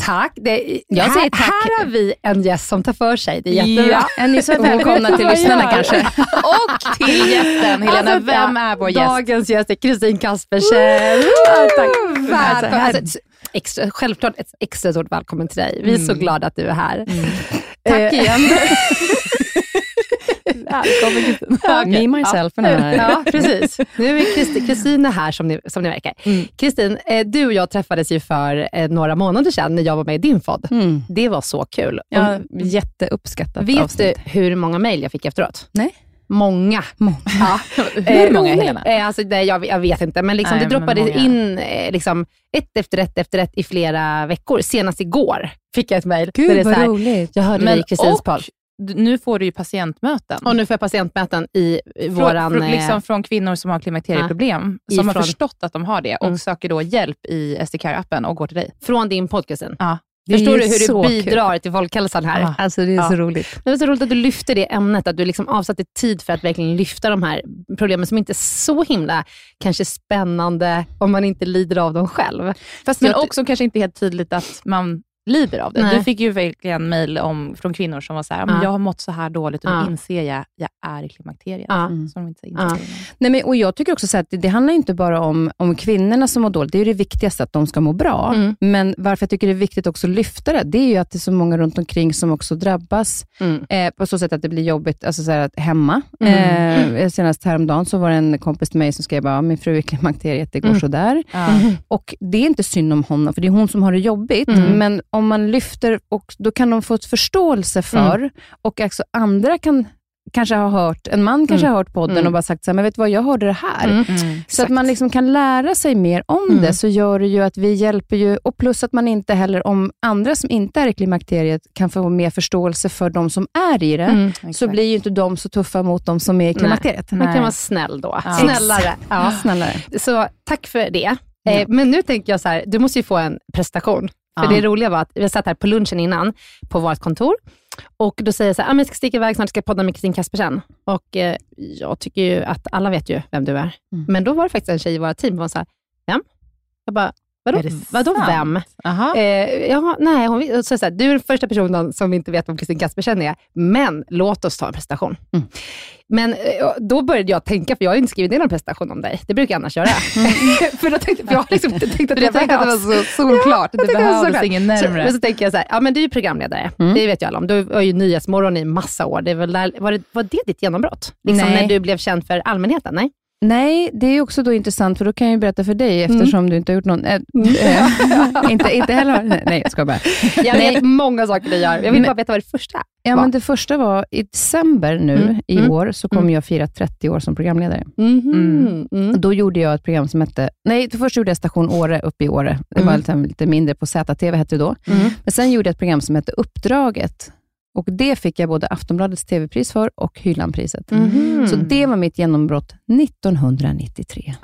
Tack. Det, jag här, säger tack. Här har vi en gäst som tar för sig. Det är jättebra. Ja, ni så välkomna till lyssnarna kanske. Och till gästen, Helena. Alltså, vem är vår gäst? Dagens gäst är Kristin Kaspersen. Alltså, alltså, extra, självklart ett extra stort välkommen till dig. Vi är mm. så glada att du är här. Mm. Tack eh, igen. Välkommen Kristin. Okay. Me, myself and I. Ja, precis. Nu är Kristin här som ni, som ni märker. Mm. Kristin, mm. du och jag träffades ju för eh, några månader sedan när jag var med i din podd. Mm. Det var så kul. Ja, jätteuppskattat Vet avsnitt. du hur många mejl jag fick efteråt? Nej. Många. många. Ja. Hur många Helena? Eh, alltså, nej, jag, jag, vet inte, men liksom, Nej, det droppade in eh, liksom, ett efter ett efter ett i flera veckor. Senast igår fick jag ett mejl. Gud, vad roligt. Jag hörde men, dig i Kristins podd nu får du ju patientmöten. Och nu får jag patientmöten i våran... Från, liksom eh, från kvinnor som har klimakterieproblem, ja, som ifrån, har förstått att de har det och mm. söker då hjälp i SDCare-appen och går till dig. Från din podcast? Ja. Förstår du hur du bidrar kul. till folkhälsan här? Ja, alltså det är ja. så roligt. Det är så roligt att du lyfter det ämnet, att du liksom avsatte tid för att verkligen lyfta de här problemen som inte är så himla kanske spännande om man inte lider av dem själv. Fast men också kanske inte helt tydligt att man lider av det. Nej. Du fick ju verkligen mejl från kvinnor som var så här, ja. jag har mått så här dåligt och nu inser jag, jag är i klimakteriet. Ja. Mm. Som inte ja. Nej, men, och Jag tycker också så att det, det handlar inte bara om, om kvinnorna som mår dåligt. Det är det viktigaste, att de ska må bra. Mm. Men varför jag tycker det är viktigt också att lyfta det, det är ju att det är så många runt omkring som också drabbas mm. eh, på så sätt att det blir jobbigt alltså så att, hemma. Mm. Eh, senast häromdagen så var det en kompis till mig som skrev att min fru är i klimakteriet, det går mm. sådär. Och Det är inte synd om honom, för det är hon som har det jobbigt. Mm. Men om man lyfter, och då kan de få ett förståelse för, Mm. och också andra kan kanske ha hört, en man kanske Mm. har hört podden Mm. och bara sagt så här, men vet du vad, jag hörde det här. Mm. Så att man liksom kan lära sig mer om Mm. det, så gör det ju att vi hjälper ju, och plus att man inte heller, om andra som inte är i klimakteriet kan få mer förståelse för de som är i det, Mm. så blir ju inte de så tuffa mot de som är i klimakteriet. Man kan Nej. vara snäll då. Ja. Snällare. Ja. Snällare. Så tack för det. Eh, men nu tänker jag så här, du måste ju få en prestation. För det roliga var att vi satt här på lunchen innan på vårt kontor och då säger jag så här, ah, jag ska sticka iväg snart, ska jag podda med Kristin Kaspersen. Och eh, jag tycker ju att alla vet ju vem du är. Mm. Men då var det faktiskt en tjej i våra team som här, vem? Jag bara, vadå, det vadå vem? Eh, ja, nej, hon, så, så här, du är den första personen som inte vet vem Kristin Kaspersen är, men låt oss ta en presentation. Mm. Men eh, då började jag tänka, för jag har inte skrivit ner någon presentation om dig. Det brukar jag annars göra. för då tänkte för jag har liksom inte tänkt att För jag tänkte att det var så solklart. jag Det det var behövdes ingen Så, närmare. men så tänker jag så här, ja men du är ju programledare. Mm. Det vet ju alla om. Du var ju Nyhetsmorgon i massa år. Det väl där, var, det, var det ditt genombrott? Liksom Nej. när du blev känd för allmänheten? Nej? Nej, det är också då intressant, för då kan jag ju berätta för dig, Mm. eftersom du inte har gjort någon... Äh, äh, inte, inte heller nej, nej, jag ska bara. Jag vet många saker du gör. Jag vill Men- bara veta vad det första är. Ja, Va? men det första var i december nu Mm. i Mm. år, så kommer Mm. jag fira 30 år som programledare. Mhm. Mm. Då gjorde jag ett program som hette, nej, först gjorde jag Station Åre uppe i Åre. Det var Mm. lite, lite mindre på ZTV hette det då. Mm. Men sen gjorde jag ett program som hette Uppdraget. Och det fick jag både Aftonbladets TV-pris för och Hyllanpriset. Mhm. Så det var mitt genombrott 1993.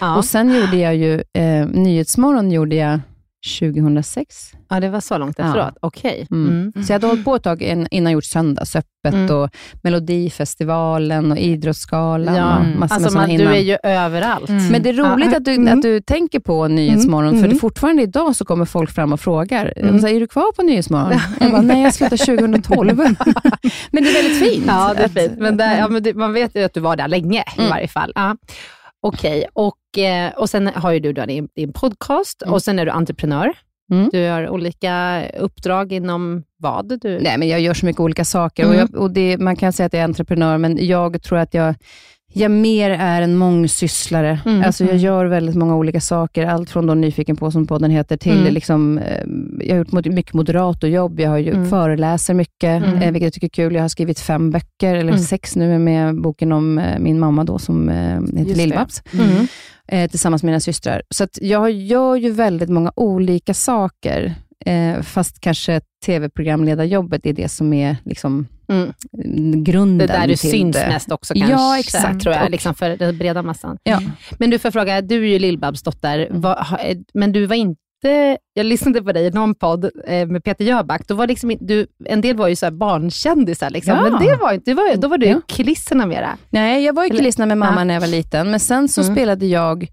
ja. Och sen gjorde jag ju, eh, Nyhetsmorgon gjorde jag 2006. ja, det var så långt efteråt. Okej. Mm. Mm. Så jag hade hållit på ett tag in- innan jag gjort Söndagsöppet Mm. och Melodifestivalen och Idrottsgalan Ja, och massor alltså man, du är ju överallt. Mm. Men det är roligt Ja, att, du, mm. att du tänker på Nyhetsmorgon, Mm. för det fortfarande idag så kommer folk fram och frågar, Mm. säger, är du kvar på Nyhetsmorgon? Jag bara, nej jag slutade 2012. men det är väldigt fint. Ja, det är fint. Men, där, ja, men det, man vet ju att du var där länge i varje fall. Ja. Okej, och, eh, och sen har ju du då din, din podcast Mm. och sen är du entreprenör. Mm. Du har olika uppdrag inom vad? Du, Nej, men jag gör så mycket olika saker. Mm. Och jag, och det, man kan säga att jag är entreprenör, men jag tror att jag, jag mer är en mångsysslare. Mm. Alltså jag gör väldigt många olika saker. Allt från då Nyfiken på, som podden heter, till Mm. liksom, eh, jag har gjort mycket moderatorjobb. Jag har ju Mm. föreläser mycket, Mm. eh, vilket jag tycker är kul. Jag har skrivit fem böcker, eller Mm. sex nu, med boken om eh, min mamma då, som heter. Lill-Babs, Mm. tillsammans med mina systrar. Så jag gör ju väldigt många olika saker, fast kanske tv-programledarjobbet är det som är liksom, Mm. grunden Det är där du syns det. mest också Ja, kanske, exakt. tror jag, Och- liksom för den breda massan. Ja. Men du får fråga, du är ju Lill-Babs dotter, eh, men du var inte jag lyssnade på dig i någon podd eh, med Peter Jöback. Då var liksom, du, en del var ju så här barnkändisar, liksom. Ja. men det var det var, då var du i Ja. kulisserna mera. Nej, jag var i Eller- kulisserna med mamma Ja. när jag var liten, men sen så Mm. spelade jag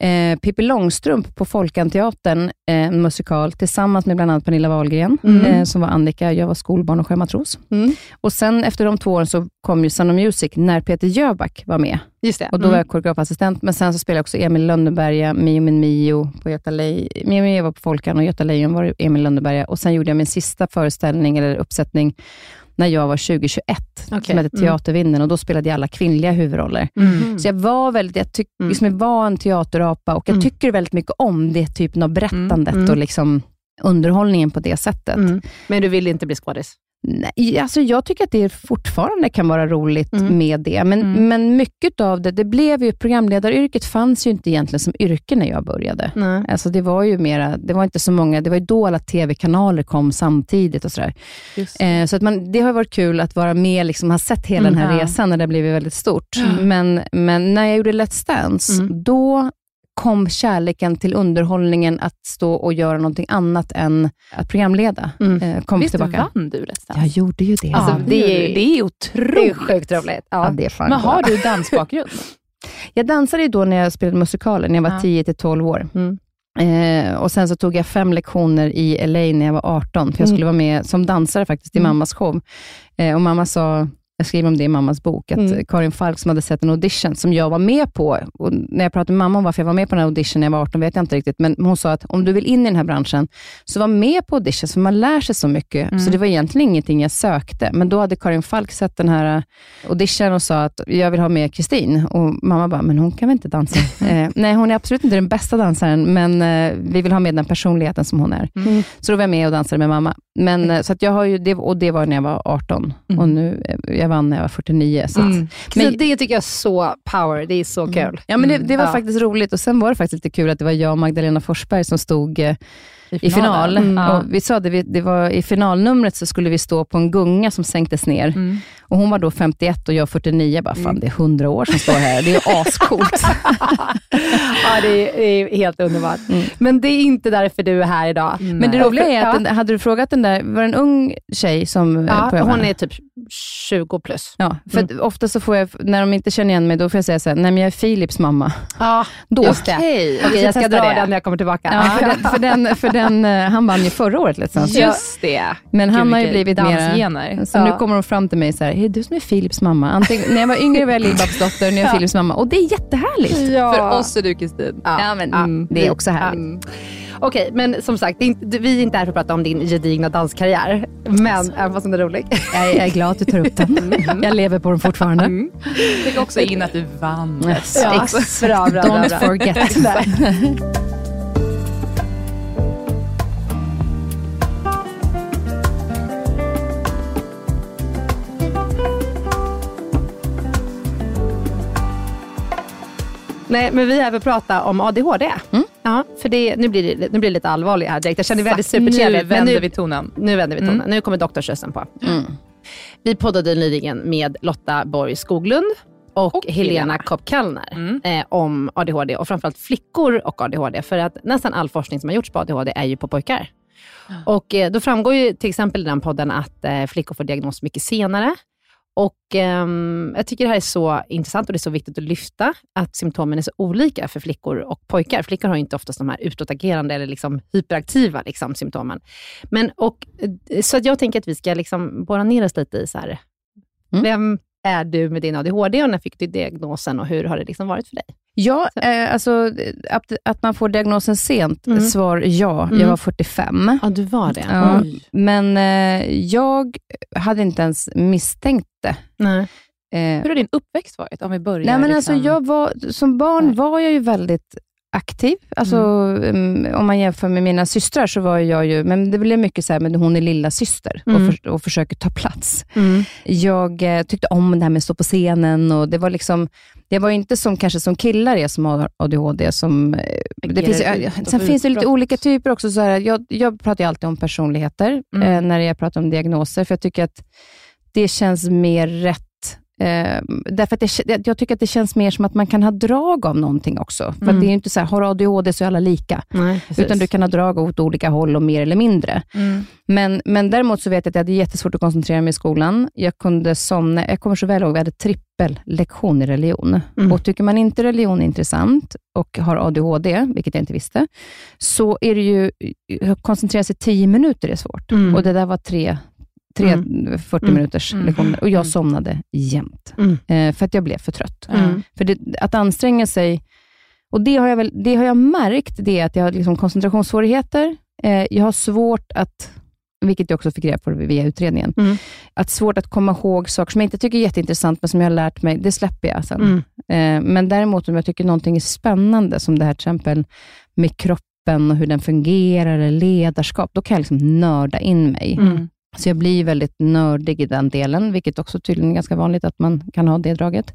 eh, Pippi Långstrump på Folkanteatern, eh, en musikal, tillsammans med bland annat Pernilla Wahlgren, Mm. eh, som var Annika. Jag var skolbarn och sjömatros. Mm. Och sen efter de två åren så kom ju Sound of Music, när Peter Jöback var med. Just det. Och då Mm. var jag koreografassistent, men sen så spelade jag också Emil Lönneberga, Mio min Mio på Göta Lejon. Mio Mio var på Folkan och Göta Lejon var Emil Lönneberga. Och sen gjorde jag min sista föreställning, eller uppsättning, när jag var 2021, Okej. som hette Mm. Teatervinden. Och då spelade jag alla kvinnliga huvudroller. Mm. Så jag var väldigt, jag, tyck, Mm. liksom jag var en teaterapa och jag Mm. tycker väldigt mycket om det typen av berättandet Mm. och liksom underhållningen på det sättet. Mm. Men du ville inte bli skådis? Alltså jag tycker att det fortfarande kan vara roligt Mm. med det, men, Mm. men mycket av det, det blev ju, programledaryrket fanns ju inte egentligen som yrke när jag började. Nej. Alltså det var ju mera, det var inte så många, det var ju då alla tv-kanaler kom samtidigt och sådär. Eh, så att man, det har varit kul att vara med, liksom, ha sett hela Mm, den här ja. resan när det har blivit väldigt stort. Mm. Men, men när jag gjorde Let's Dance, Mm. då kom kärleken till underhållningen att stå och göra någonting annat än att programleda. Mm. Eh, kom Visst tillbaka. vann du Let's? Jag gjorde ju det. Alltså, det är- det är Det är otroligt. sjukt roligt. Ja, Ja. det är fan Men har bra. du dansbakgrund? Jag dansade ju då när jag spelade musikaler, när jag var Ja. 10 till 12 år. Mm. Eh, och Sen så tog jag fem lektioner i LA när jag var 18, för jag Mm. skulle vara med som dansare faktiskt i Mm. mammas show. Eh, och mamma sa, jag skriver om det i mammas bok, att Mm. Karin Falk som hade sett en audition som jag var med på, och när jag pratade med mamma om varför jag var med på den här audition när jag var 18, vet jag inte riktigt, men hon sa att om du vill in i den här branschen, så var med på auditions, för man lär sig så mycket. Mm. Så det var egentligen ingenting jag sökte, men då hade Karin Falk sett den här eh, audition och sa att jag vill ha med Kristin. Och mamma bara, men hon kan väl inte dansa? eh, nej, hon är absolut inte den bästa dansaren, men eh, vi vill ha med den personligheten som hon är. Mm. Så då var jag med och dansade med mamma. Men, eh, så att jag har ju det, och det var när jag var 18 Mm. och nu, eh, jag vann när jag var 49. Så att, Mm. Men- så det tycker jag är så power. Det är så kul. Ja, men det, det var Ja. faktiskt roligt och sen var det faktiskt lite kul att det var jag och Magdalena Forsberg som stod eh, i final. Mm. Och vi sa det, vi- det var i finalnumret så skulle vi stå på en gunga som sänktes ner. Mm. Och hon var då 51 och jag 49. Jag bara, fan det är 100 år som står här. Det är ascoolt. ja, det är, helt underbart. Men det är inte därför du är här idag. Men det roliga är att, den, hade du frågat den där, var det en ung tjej som eh, Ja, hon är typ 20 plus. Ja, för att ofta så får jag, när de inte känner igen mig, då får jag säga så här, nej men jag är Philips mamma. Ja, Då. just det. Okej. Okej, jag ska dra det. den när jag kommer tillbaka. Ja, för den, för den, för den, eh, han vann ju förra året. Liksom. Just det. Men han Gud, har ju blivit mer... Så Ja. nu kommer de fram till mig så här, är du som är Philips mamma? Antingen, när jag var yngre var jag Lill-Babs dotter, nu är jag Philips mamma. Och det är jättehärligt. Ja. För oss är du Kristin. Ja, men det är också härligt. Okej, men som sagt, inte, vi är inte här för att prata om din gedigna danskarriär. Men, även fast den är rolig. Jag är, glad att du tar upp den. Jag lever på den fortfarande. Fick också in att du vann. Yes, Ja, ex- bra, bra, bra, Don't forget. Nej, men vi är här för att prata om ADHD. Mm. Ja, för det, nu, blir det, nu blir det lite allvarligt här direkt. Jag känner det väldigt Nu supertrevligt. men vänder nu, vi tonen. nu vänder vi tonen. Nu kommer doktorsrösten på. Mm. Vi poddade nyligen med Lotta Borg Skoglund och, Och Helena Helena. Kopp Kallner Mm. eh, om ADHD och framförallt flickor och ADHD. För att nästan all forskning som har gjorts på ADHD är ju på pojkar. Och eh, då framgår ju till exempel i den podden att eh, flickor får diagnos mycket senare. Och ehm, Jag tycker det här är så intressant och det är så viktigt att lyfta att symptomen är så olika för flickor och pojkar. Flickor har ju inte oftast de här utåtagerande eller liksom hyperaktiva liksom, symptomen. Men, och, eh, så att jag tänker att vi ska liksom borra ner oss lite i så här, Mm. vem är du med din ADHD och när fick du diagnosen och hur har det liksom varit för dig? Ja, eh, alltså att, att man får diagnosen sent, Mm. svar ja. Mm. Jag var 45. Ja, du var det. Ja, men eh, jag hade inte ens misstänkt det. Nej. Eh, Hur har din uppväxt varit? Om vi börjar Nej, men liksom... alltså, jag var, som barn Nej. var jag ju väldigt aktiv. Alltså, mm, om man jämför med mina systrar så var jag ju, men det blev mycket så här, men hon är lilla syster Mm. och, för, och försöker ta plats. Mm. Jag eh, tyckte om det här med att stå på scenen och det var liksom, det var inte som kanske som killar är som har ADHD. Som, eh, det finns, ju- sen finns det lite olika typer också. Så här, jag, jag pratar ju alltid om personligheter Mm. eh, när jag pratar om diagnoser, för jag tycker att det känns mer rätt. Eh, därför att det, jag tycker att det känns mer som att man kan ha drag av någonting också. För Mm. att det är ju inte så här, har du ADHD så är alla lika. Nej. Utan du kan ha drag åt olika håll och mer eller mindre. Mm. Men, men däremot så vet jag att jag hade jättesvårt att koncentrera mig i skolan. Jag kunde somna, jag kommer så väl ihåg, vi hade trippellektion i religion. Mm. Och tycker man inte religion är intressant och har ADHD, vilket jag inte visste, så är det ju, koncentrera sig 10 minuter är svårt. Mm. Och det där var tre, tre Mm. 40 Mm. minuters Mm. lektioner. Och jag Mm. somnade jämt, Mm. eh, för att jag blev för trött. Mm. För det, att anstränga sig, och det har jag, väl, det har jag märkt, det är att jag har liksom koncentrationssvårigheter. Eh, jag har svårt att, vilket jag också fick reda på via utredningen, Mm. att svårt att komma ihåg saker som jag inte tycker är jätteintressant, men som jag har lärt mig, det släpper jag sen. Mm. Eh, men däremot om jag tycker någonting är spännande, som det här till exempel med kroppen och hur den fungerar, eller ledarskap, då kan jag liksom nörda in mig. Mm. Så jag blir väldigt nördig i den delen, vilket också tydligen är ganska vanligt att man kan ha det draget.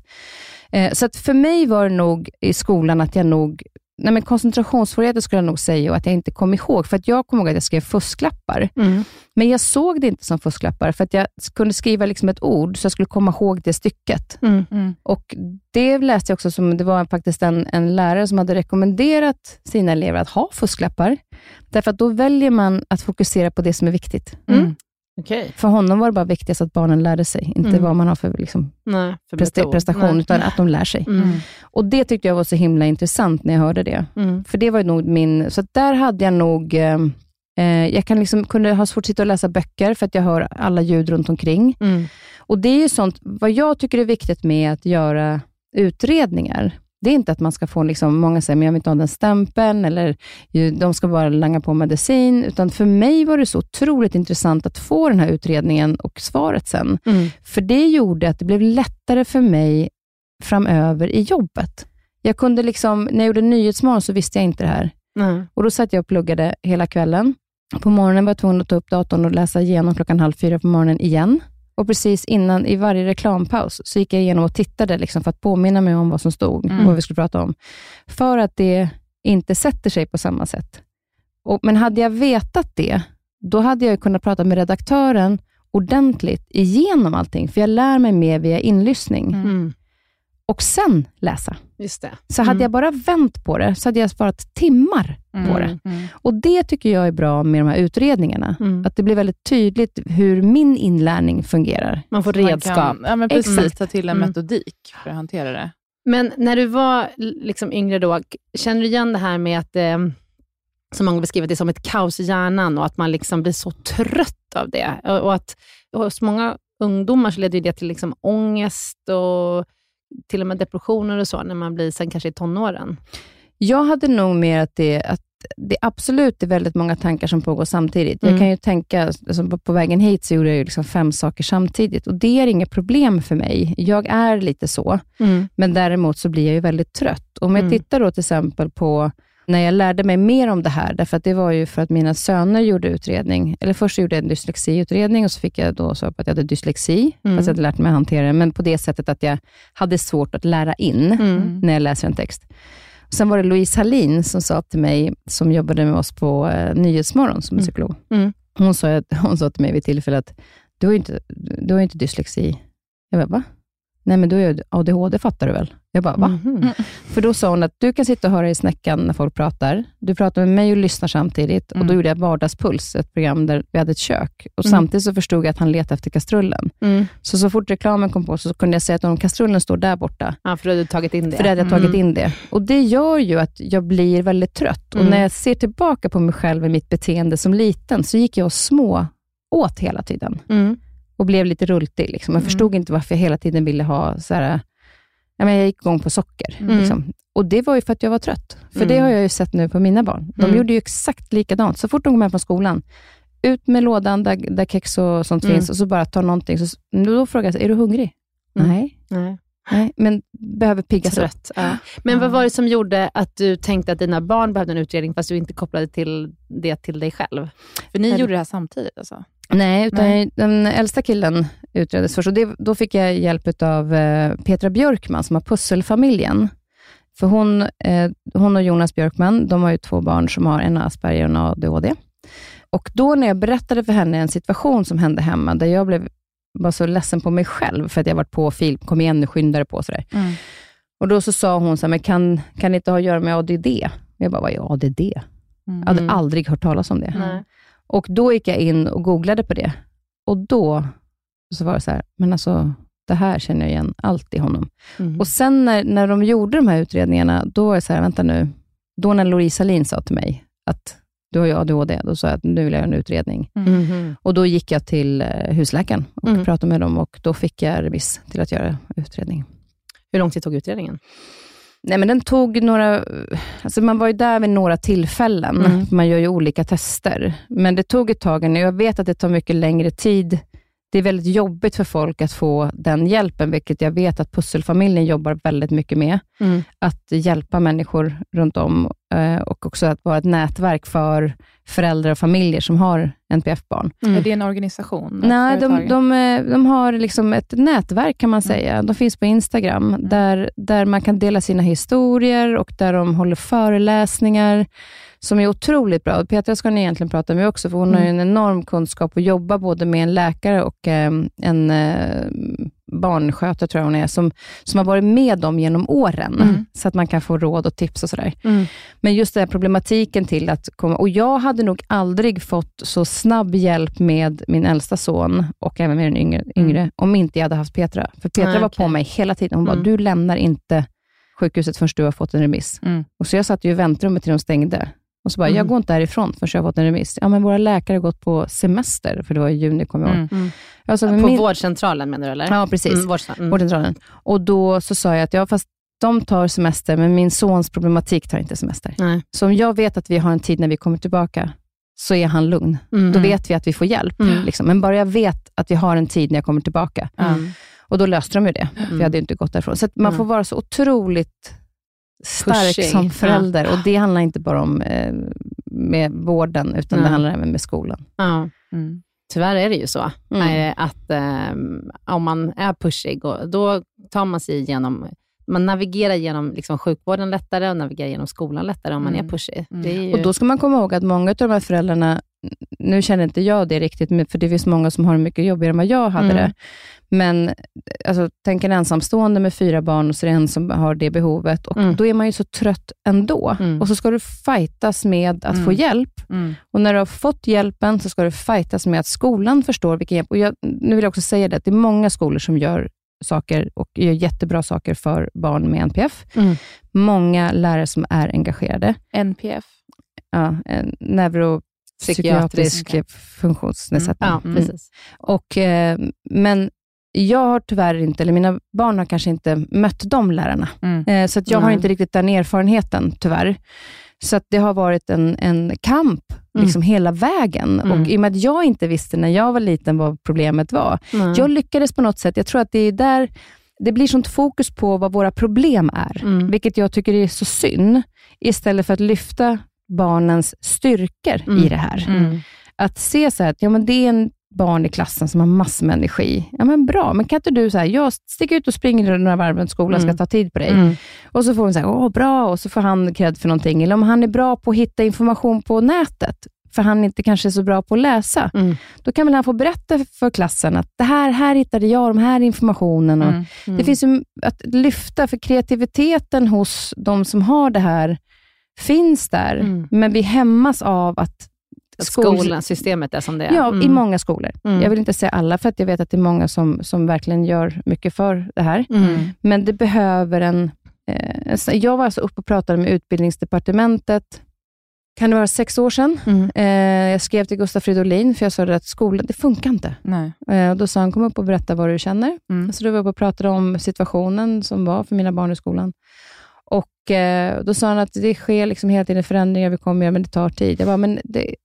Eh, så att för mig var det nog i skolan att jag nog, nej men koncentrationssvårigheter skulle jag nog säga och att jag inte kom ihåg, för att jag kommer ihåg att jag skrev fusklappar, Mm. men jag såg det inte som fusklappar, för att jag kunde skriva liksom ett ord, så jag skulle komma ihåg det stycket. Mm. Mm. Och Det läste jag också som, det var faktiskt en, en lärare som hade rekommenderat sina elever att ha fusklappar, därför att då väljer man att fokusera på det som är viktigt. Okej. För honom var det bara viktigast att barnen lärde sig, inte Mm. vad man har för liksom, Nej, för presta- metod. prestation, Nej. utan att de lär sig. Mm. Och Det tyckte jag var så himla intressant när jag hörde det. Mm. För det var nog min, så där hade jag nog, eh, Eh, jag kan liksom, kunde ha svårt att sitta och läsa böcker, för att jag hör alla ljud runt omkring. Mm. Och Det är ju sånt, vad jag tycker är viktigt med att göra utredningar, det är inte att man ska få, liksom, många säger, men jag vill inte ha den stämpeln, eller de ska bara langa på medicin, utan för mig var det så otroligt intressant att få den här utredningen och svaret sen. Mm. För det gjorde att det blev lättare för mig framöver i jobbet. Jag kunde liksom, när jag gjorde Nyhetsmorgon så visste jag inte det här. Mm. Och Då satt jag och pluggade hela kvällen. På morgonen var jag tvungen att ta upp datorn och läsa igenom klockan halv fyra på morgonen igen. Och precis innan, i varje reklampaus, så gick jag igenom och tittade liksom för att påminna mig om vad som stod Mm. och vad vi skulle prata om. För att det inte sätter sig på samma sätt. Och, men hade jag vetat det, då hade jag kunnat prata med redaktören ordentligt igenom allting, för jag lär mig mer via inlyssning. Mm. Och sen läsa. Just det. Så hade Mm. jag bara vänt på det, så hade jag sparat timmar på det. Mm. Och Det tycker jag är bra med de här utredningarna. Mm. Att det blir väldigt tydligt hur min inlärning fungerar. Man får Man redskap. Kan, ja, men precis. Exakt. Ta till en Mm. metodik för att hantera det. Men när du var liksom yngre då, känner du igen det här med att, eh, som många beskriver det som ett kaos i hjärnan och att man liksom blir så trött av det? Och, och att hos många ungdomar så leder det till liksom ångest och till och med depressioner och så, när man blir sen kanske i tonåren. Jag hade nog mer att det, att det absolut är väldigt många tankar som pågår samtidigt. Mm. Jag kan ju tänka, alltså på, på vägen hit så gjorde jag ju liksom fem saker samtidigt och det är inget problem för mig. Jag är lite så, men däremot så blir jag ju väldigt trött. Om jag Mm. tittar då till exempel på när jag lärde mig mer om det här, därför att det var ju för att mina söner gjorde utredning. Eller först gjorde jag en dyslexiutredning och så fick jag då svar på att jag hade dyslexi, Mm. fast jag hade lärt mig att hantera det, men på det sättet att jag hade svårt att lära in Mm. när jag läser en text. Sen var det Louise Hallin som sa till mig, som jobbade med oss på eh, Nyhetsmorgon som Mm. psykolog. Mm. Hon, sa, hon sa till mig vid ett tillfälle att du har ju inte, du har ju inte dyslexi. Jag bara, va? Nej, men du har ju ADHD, fattar du väl? Jag bara, va? Mhm. För då sa hon att du kan sitta och höra i snäckan när folk pratar. Du pratar med mig och lyssnar samtidigt. Och Då Mm. gjorde jag Vardagspuls, ett program där vi hade ett kök. Och Mm. Samtidigt så förstod jag att han letade efter kastrullen. Mm. Så så fort reklamen kom på så kunde jag säga att om kastrullen står där borta, Ja, för då hade du tagit in det. för då hade jag tagit Mm. in det. Och Det gör ju att jag blir väldigt trött. Mm. Och När jag ser tillbaka på mig själv och mitt beteende som liten, så gick jag och små åt hela tiden. Mm. Och blev lite rultig. Liksom. Jag Mm. förstod inte varför jag hela tiden ville ha så här, ja, men jag gick igång på socker. Mm. Liksom. Och Det var ju för att jag var trött. För Mm. det har jag ju sett nu på mina barn. De Mm. gjorde ju exakt likadant. Så fort de kom hem från skolan, ut med lådan där, där kex och sånt Mm. finns och så bara ta någonting. Så, då frågar jag, är du hungrig? Mm. Nej. Nej. Nej, men behöver piggas upp. Trött. Ja. Men vad var det som gjorde att du tänkte att dina barn behövde en utredning, fast du inte kopplade till det till dig själv? För ni Eller- gjorde det här samtidigt alltså? Nej, utan Nej. den äldsta killen utreddes först. Och det, då fick jag hjälp av eh, Petra Björkman, som har Pusselfamiljen. För hon, eh, hon och Jonas Björkman, de har ju två barn som har en Asperger och en ADHD. Och då när jag berättade för henne en situation som hände hemma, där jag blev var så ledsen på mig själv, för att jag varit på film, kom igen nu, skynda dig på. Sådär. Mm. Och då så sa hon, så här, men kan, kan det inte ha att göra med ADD? Jag bara, vad är ADD? Mm. Jag hade Mm. aldrig hört talas om det. Nej. Och då gick jag in och googlade på det. Och då så var det så här, men alltså, det här känner jag igen allt i honom. Mm. Och sen när, när de gjorde de här utredningarna, då var det så här, vänta nu. Då när Louise Salin sa till mig att du har ju ADHD, då sa jag att nu vill jag göra en utredning. Mhm. Och då gick jag till eh, husläkaren och Mm. pratade med dem och då fick jag remiss till att göra utredning. Hur lång tid tog utredningen? Nej, men den tog några... Alltså man var ju där vid några tillfällen. Mm. Man gör ju olika tester. Men det tog ett tag. Jag vet att det tar mycket längre tid. Det är väldigt jobbigt för folk att få den hjälpen, vilket jag vet att Pusselfamiljen jobbar väldigt mycket med. Mm. Att hjälpa människor runt om eh, och också att vara ett nätverk för föräldrar och familjer som har NPF-barn. Mm. Är det en organisation? Nej, de, de, eh, de har liksom ett nätverk kan man säga. De finns på Instagram, där, där man kan dela sina historier och där de håller föreläsningar som är otroligt bra. Petra ska ni egentligen prata med också, för hon har ju en enorm kunskap och jobbar både med en läkare och eh, en eh, barnskötare, tror jag hon är, som, som har varit med dem genom åren, Mm. så att man kan få råd och tips och sådär. Mm. Men just den här problematiken till att komma... Och jag hade nog aldrig fått så snabb hjälp med min äldsta son och även med den yngre, yngre om inte jag hade haft Petra. För Petra Nej, var på mig hela tiden. Hon Mm. bara, du lämnar inte sjukhuset förrän du har fått en remiss. Mm. Och så jag satt ju i väntrummet till de stängde. Och så bara, Mm. jag går inte härifrån förrän jag har fått en remiss. Ja, men våra läkare har gått på semester, för det var i juni, kommer jag ihåg. Mm. Jag sa, men På min- vårdcentralen menar du eller? Ja, precis. Mm, vårdcentralen. Mm. Vårdcentralen. Och då så sa jag att, ja, fast de tar semester, men min sons problematik tar inte semester. Nej. Så om jag vet att vi har en tid när vi kommer tillbaka, så är han lugn. Mm. Då vet vi att vi får hjälp. Mm. Liksom. Men bara jag vet att vi har en tid när jag kommer tillbaka. Mm. Och då löste de ju det, för jag hade ju inte gått därifrån. Så att man Mm. får vara så otroligt stark Pushig. som förälder. Och det handlar inte bara om eh, med vården, utan Nej. det handlar även med skolan. Ja. Mm. Tyvärr är det ju så, Mm. eh, att eh, om man är pushig, och, då tar man sig igenom man navigerar genom liksom, sjukvården lättare och navigerar genom skolan lättare om man Mm. är pushig. Mm. Det är ju, Och då ska man komma ihåg att många av de här föräldrarna, nu känner inte jag det riktigt, för det finns många som har det mycket jobbigare än vad jag hade Mm. det. Men alltså, tänk en ensamstående med fyra barn och så är det en som har det behovet. Och Mm. Då är man ju så trött ändå. Mm. Och så ska du fightas med att Mm. få hjälp. Mm. Och när du har fått hjälpen så ska du fightas med att skolan förstår vilken hjälp. Och jag, nu vill jag också säga det, att det är många skolor som gör saker och gör jättebra saker för barn med NPF. Mm. Många lärare som är engagerade. NPF. Ja, en Psykiatrisk. funktionsnedsättning. Ja, Mm. precis. Och, eh, men jag har tyvärr inte, eller mina barn har kanske inte mött de lärarna. Mm. Eh, så att jag har Nej. inte riktigt den erfarenheten, tyvärr. Så att det har varit en, en kamp liksom hela vägen. Mm. Och I och med att jag inte visste när jag var liten vad problemet var. Mm. Jag lyckades på något sätt. Jag tror att det är där det blir sånt fokus på vad våra problem är, Mm. vilket jag tycker är så synd, istället för att lyfta barnens styrkor Mm. i det här. Mm. Att se så här, att ja, men det är en barn i klassen som har massor med energi. Ja, men bra, men kan inte du, så här, jag sticker ut och springer några varv runt skolan, ska Mm. ta tid på dig. Mm. Och så får hon säga, åh bra, och så får han cred för någonting. Eller om han är bra på att hitta information på nätet, för han inte kanske är så bra på att läsa, Mm. då kan väl han få berätta för klassen att det här, här hittade jag de här informationen. Och Mm. Det finns ju att lyfta, för kreativiteten hos de som har det här finns där, Mm. men vi hämmas av att skol- Skolan, systemet är som det är. Ja, i Mm. många skolor. Mm. Jag vill inte säga alla, för att jag vet att det är många som, som verkligen gör mycket för det här. Mm. Men det behöver en... Eh, så jag var alltså uppe och pratade med utbildningsdepartementet, kan det vara sex år sedan? Mm. Eh, jag skrev till Gustaf Fridolin, för jag sa att skolan, det funkar inte. Nej. Eh, och då sa han, kom upp och berätta vad du känner. Mm. Så då var jag uppe och pratade om situationen som var för mina barn i skolan. Och eh, Då sa han att det sker liksom hela tiden förändringar, vi kommer göra, men det tar tid. Jag bara, men det,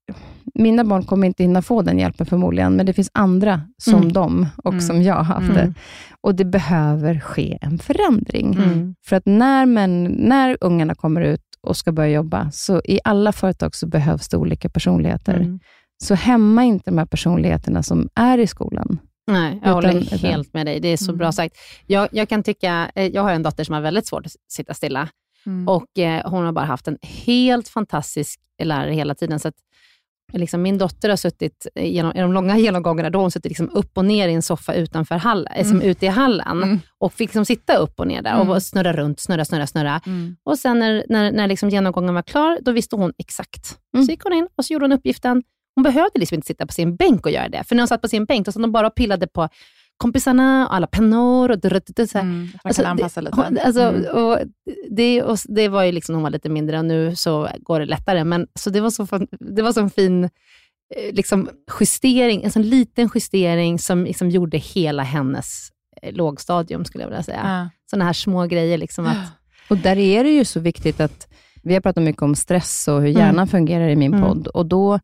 mina barn kommer inte hinna få den hjälpen förmodligen, men det finns andra som Mm. dem och Mm. som jag har haft Mm. det. Och det behöver ske en förändring. Mm. För att när, men, när ungarna kommer ut och ska börja jobba, så i alla företag så behövs det olika personligheter. Mm. Så hämma inte de här personligheterna som är i skolan. Nej, jag håller utan- helt med dig. Det är så Mm. bra sagt. Jag, jag kan tycka, eh, jag har en dotter som har väldigt svårt att sitta stilla Mm. och eh, hon har bara haft en helt fantastisk lärare hela tiden. Så att, liksom, min dotter har suttit genom, i de långa genomgångarna, då har hon suttit liksom upp och ner i en soffa utanför hallen, eh, som ute i hallen Mm. och fick liksom sitta upp och ner där Mm. och snurra runt, snurra, snurra, snurra. Mm. Och sen när, när, när liksom genomgången var klar, då visste hon exakt. Mm. Så gick hon in och så gjorde hon uppgiften. Hon behövde liksom inte sitta på sin bänk och göra det. För när hon satt på sin bänk, då satt hon bara och pillade på kompisarna, och alla pennor och drrrt, så. Mm. Man Alltså, kan anpassa det, lite. hon- Alltså, Mm. och det, och det var ju liksom, hon var lite mindre och nu så går det lättare. Men, så det var så, det var så en fin eh, liksom, justering, en sån liten justering som liksom gjorde hela hennes eh, lågstadium, skulle jag vilja säga. Ja. Sådana här små grejer. Liksom att, Och där är det ju så viktigt att, vi har pratat mycket om stress och hur Mm. hjärnan fungerar i min Mm. podd. Och då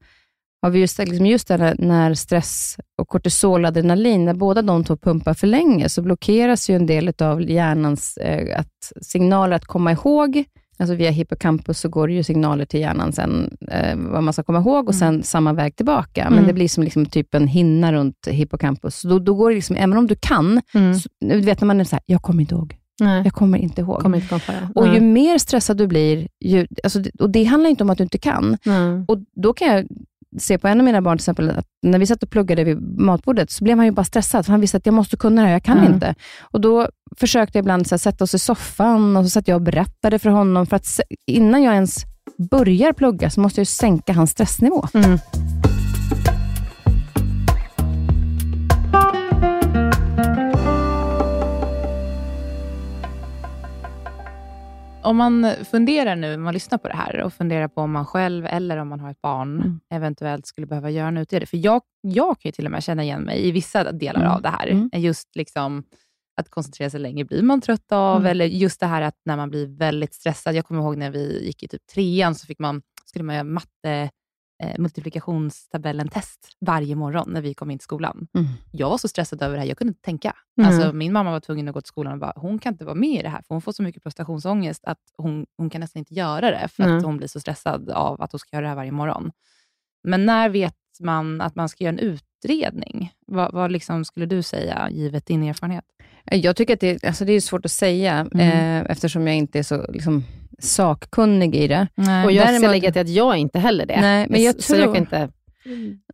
har vi just, liksom just det här när stress och kortisol adrenalin, när båda de två pumpar för länge, så blockeras ju en del av hjärnans eh, att, signaler att komma ihåg. Alltså via hippocampus så går det ju signaler till hjärnan sen, eh, vad man ska komma ihåg och sen samma väg tillbaka. Men Mm. det blir som liksom typ en hinna runt hippocampus. Då, då går det liksom, även om du kan, Mm. så, du vet när man är så här, jag kommer inte ihåg. nej, Jag kommer inte ihåg. kommer inte. Och ju mer stressad du blir, ju, alltså, och det handlar inte om att du inte kan. Och Då kan jag se på en av mina barn, till exempel, att när vi satt och pluggade vid matbordet, så blev han ju bara stressad, för han visste att jag måste kunna det här, jag kan Mm. inte. Och Då försökte jag ibland så här, sätta oss i soffan, och så satt jag och berättade för honom, för att innan jag ens börjar plugga, så måste jag ju sänka hans stressnivå. Mm. Om man funderar nu, man lyssnar på det här och funderar på om man själv eller om man har ett barn Mm. eventuellt skulle behöva göra en utredning. För jag, jag kan ju till och med känna igen mig i vissa delar Mm. av det här. Mm. Just liksom att koncentrera sig länge blir man trött av, Mm. eller just det här att när man blir väldigt stressad. Jag kommer ihåg när vi gick i typ trean, så fick man, skulle man göra matte eh, multiplikationstabellen-test varje morgon när vi kom in till skolan. Mm. Jag var så stressad över det här, jag kunde inte tänka. Mm. Alltså, min mamma var tvungen att gå till skolan och bara, hon kan inte vara med i det här, för hon får så mycket prestationsångest att hon, hon kan nästan inte göra det, för Mm. att hon blir så stressad av att hon ska göra det här varje morgon. Men när vet man att man ska göra en utredning? Vad, vad liksom skulle du säga, givet din erfarenhet? Jag tycker att det, alltså det är svårt att säga, Mm. eh, eftersom jag inte är så liksom, sakkunnig i det. Nej. Och jag ska Däremot- lägga till att jag inte heller det. Nej, men jag så jag tror- kan inte...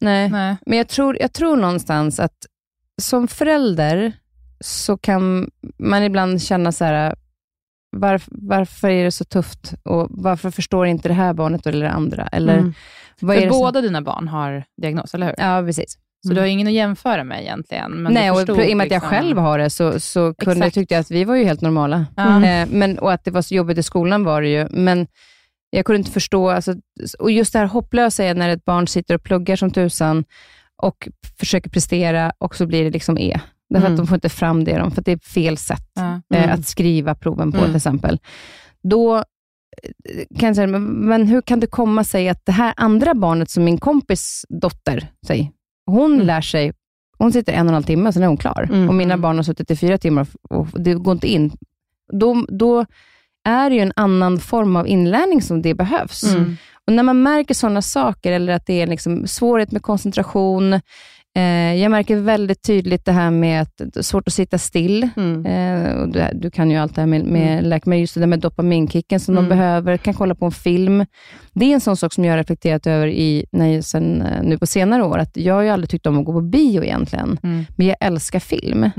Nej. Nej. Men jag tror, jag tror någonstans att som förälder så kan man ibland känna så här, varf, varför är det så tufft? Och varför förstår inte det här barnet eller det andra? Eller Mm. vad är För det som- båda dina barn har diagnos, eller hur? Ja, precis. Så du har ingen att jämföra med egentligen? Nej, och i och med att jag liksom- själv har det så, så kunde, Exakt. tyckte jag att vi var ju helt normala. Ja. Eh, men, och att det var så jobbigt i skolan var det ju, men jag kunde inte förstå, alltså, och just det här hopplösa är när ett barn sitter och pluggar som tusan och försöker prestera och så blir det liksom E. Därför Mm. att de får inte fram det, de- för att det är fel sätt eh, Mm. att skriva proven på Mm. till exempel. Då eh, kan jag säga, men, men hur kan det komma sig att det här andra barnet som min kompis dotter, säg, hon Mm. lär sig, hon sitter en och en halv timme sen är hon klar. Mm. Och mina barn har suttit i fyra timmar och det går inte in. Då, då är det ju en annan form av inlärning som det behövs. Mm. Och när man märker sådana saker, eller att det är liksom svårighet med koncentration, jag märker väldigt tydligt det här med att det är svårt att sitta still. Mm. Eh, du, du kan ju allt det här med, med läkemedel, just det där med dopaminkicken som Mm. de behöver, kan kolla på en film. Det är en sån sak som jag har reflekterat över i, jag, sen, eh, nu på senare år, att jag har ju aldrig tyckt om att gå på bio egentligen, Mm. men jag älskar film.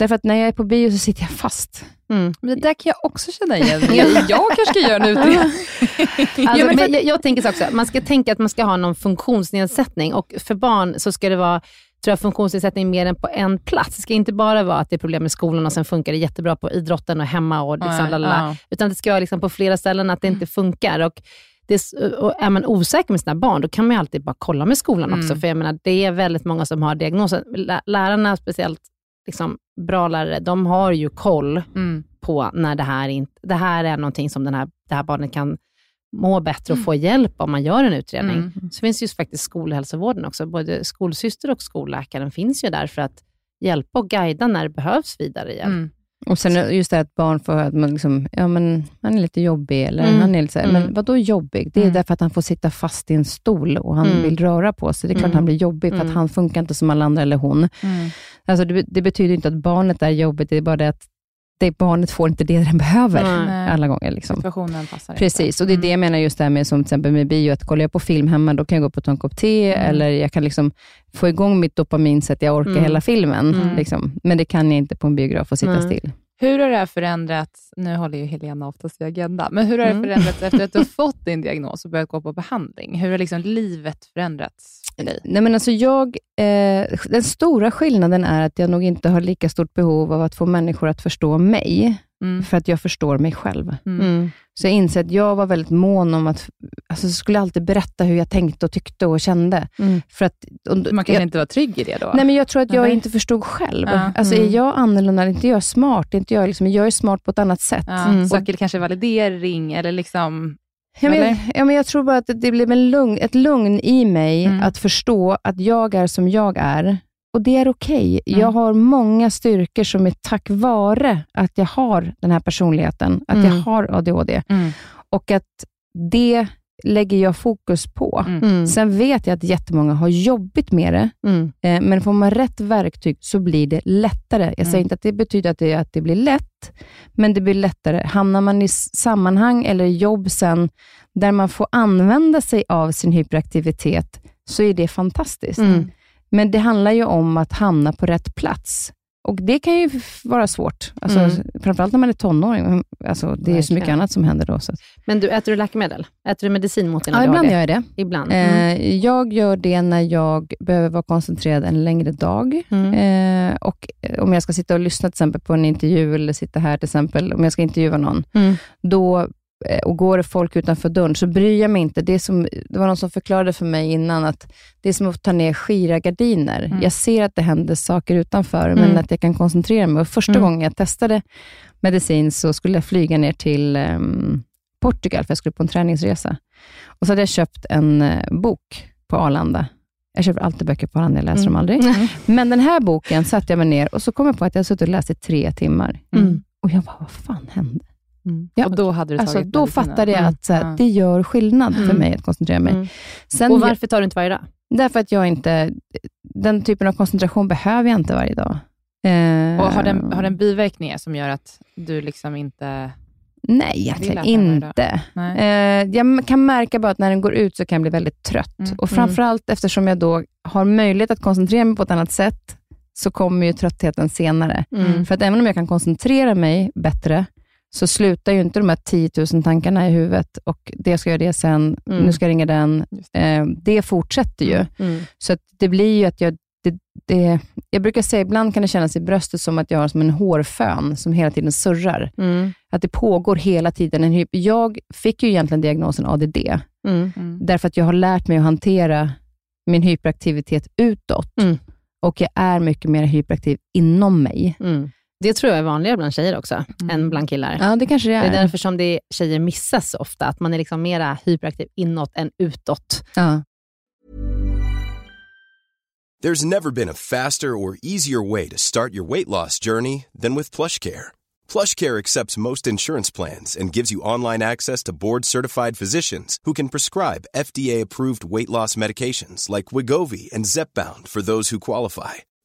Mm. Därför att när jag är på bio så sitter jag fast. Mm. Men det där kan jag också känna igen. Jag kanske ska göra en utredning. Alltså, men jag, jag tänker så också, man ska tänka att man ska ha någon funktionsnedsättning och för barn så ska det vara tror jag, funktionsnedsättning mer än på en plats. Det ska inte bara vara att det är problem med skolan och sen funkar det jättebra på idrotten och hemma och liksom, Nej, lalala. ja. utan det ska vara liksom på flera ställen att det inte funkar. Och det, är och är man osäker med sina barn, då kan man ju alltid bara kolla med skolan också. Mm. För jag menar, det är väldigt många som har diagnoser. Lä- Lärarna, speciellt liksom, bra lärare, de har ju koll Mm. på när det här, inte, det här är någonting som den här, det här barnet kan må bättre och få hjälp om man gör en utredning. Mm. Så finns ju faktiskt skolhälsovården också. Både skolsyster och skolläkaren finns ju där för att hjälpa och guida när det behövs vidare hjälp. Mm. Och sen just det här att barn får höra att man liksom, ja men han är lite jobbig, eller Mm. han är lite så här, Mm. men vadå jobbig? Det är Mm. därför att han får sitta fast i en stol och han Mm. vill röra på sig. Det är klart Mm. han blir jobbig, för Mm. att han funkar inte som alla andra, eller hon. Mm. Alltså det, det betyder inte att barnet är jobbigt, det är bara det att det barnet får inte det den behöver Nej. Nej. alla gånger. Liksom. Situationen passar Precis, och det är inte. det jag menar just det här med som till exempel med bio, att kollar jag på film hemma, då kan jag gå upp och ta en kopp te, Mm. eller jag kan liksom få igång mitt dopamin så att jag orkar Mm. hela filmen. Mm. Liksom. Men det kan jag inte på en biograf och sitta still. Hur har det här förändrats, nu håller ju Helena oftast i agenda, men hur har det Mm. förändrats efter att du har fått din diagnos och börjat gå på behandling? Hur har liksom livet förändrats dig? Nej, men alltså jag, eh, den stora skillnaden är att jag nog inte har lika stort behov av att få människor att förstå mig, Mm. för att jag förstår mig själv. Mm. Mm. Så jag inser att jag var väldigt mån om att, alltså jag skulle alltid berätta hur jag tänkte och tyckte och kände. Mm. För att, och, Man kanske jag, inte var trygg i det då? Nej, men jag tror att jag Nej. inte förstod själv. Ja. Alltså, Mm. Är jag annorlunda? Är inte jag smart? Är inte jag, liksom, jag är smart på ett annat sätt. ja, Mm. Söker kanske validering eller liksom... Ja, men, ja, men jag tror bara att det- blev en lugn, ett lugn i mig Mm. att förstå att jag är som jag är. Och det är okej. Mm. Jag har många styrkor som är tack vare att jag har den här personligheten, att jag Mm. har ADHD. Mm. Och att det lägger jag fokus på. Mm. Mm. Sen vet jag att jättemånga har jobbigt med det, Mm. eh, men får man rätt verktyg så blir det lättare. Jag Mm. säger inte att det betyder att det, att det blir lätt, men det blir lättare. Hamnar man i sammanhang eller jobb sen, där man får använda sig av sin hyperaktivitet, så är det fantastiskt. Mm. Men det handlar ju om att hamna på rätt plats. Och det kan ju vara svårt, alltså, Mm. framförallt när man är tonåring. Alltså, det är så mycket annat som händer då. Så. Men du, äter du läkemedel? Äter du medicin mot din Ja, ADHD? ibland gör jag det. Ibland. Mm. Eh, jag gör det när jag behöver vara koncentrerad en längre dag. Mm. Eh, och eh, Om jag ska sitta och lyssna till exempel på en intervju, eller sitta här till exempel, om jag ska intervjua någon, Mm. då, eh, och går det folk utanför dörren, så bryr jag mig inte. Det, är som, det var någon som förklarade för mig innan, att det är som att ta ner skira-gardiner. Mm. Jag ser att det händer saker utanför, Mm. men att jag kan koncentrera mig. Och första Mm. gången jag testade medicin, så skulle jag flyga ner till ehm, Portugal, för jag skulle på en träningsresa. Och så hade jag köpt en eh, bok på Arlanda. Jag köper alltid böcker på Arlanda, jag läser dem aldrig. Men den här boken satte jag mig ner och så kom jag på att jag suttit och läst i tre timmar. Mm. Och jag bara, vad fan hände? Mm. Ja, och då hade du Alltså, tagit då medicinen. fattade jag Mm. att här, Ja. det gör skillnad för Mm. mig att koncentrera mig. Mm. Sen, Och varför tar du inte varje dag? Därför att jag inte, den typen av koncentration behöver jag inte varje dag. Eh, Och har den, har den biverkningar som gör att du liksom inte... Nej, egentligen inte. Nej. Eh, jag kan märka bara att när den går ut så kan jag bli väldigt trött. Mm. Och framförallt eftersom jag då har möjlighet att koncentrera mig på ett annat sätt, så kommer ju tröttheten senare. Mm. För att även om jag kan koncentrera mig bättre, så slutar ju inte de här 10 000 tankarna i huvudet och det ska jag göra det sen, Mm. nu ska jag ringa den. Just Eh, det fortsätter ju. Mm. Så att det blir ju att jag det, det, jag brukar säga, ibland kan det kännas i bröstet som att jag har som en hårfön som hela tiden surrar. Mm. Att det pågår hela tiden en hyp. Jag fick ju egentligen diagnosen ADD, Mm. Mm. därför att jag har lärt mig att hantera min hyperaktivitet utåt. Mm. Och jag är mycket mer hyperaktiv inom mig. Det tror jag är vanligare bland tjejer också, Mm. än bland killar. Ja, det kanske det Det är. är därför som det tjejer missas så ofta, att man är liksom mera hyperaktiv inåt än utåt. Ja. There's never been a faster or easier way to start your weight loss journey than with PlushCare. PlushCare accepts most insurance plans and gives you online access to board-certified physicians who can prescribe FDA-approved weight loss medications like Wigovi and Zepbound for those who qualify.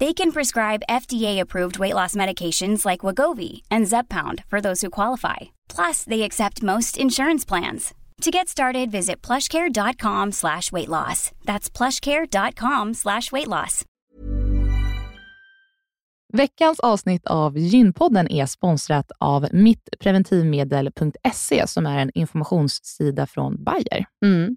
They can prescribe FDA-approved weight loss medications like Wagovi and Zepbound for those who qualify. Plus, they accept most insurance plans. To get started, visit plushcare.com slash weight loss. That's plushcare.com slash weight loss. Veckans avsnitt av Gynpodden är sponsrat av mittpreventivmedel.se som är en informationssida från Bayer. Mm.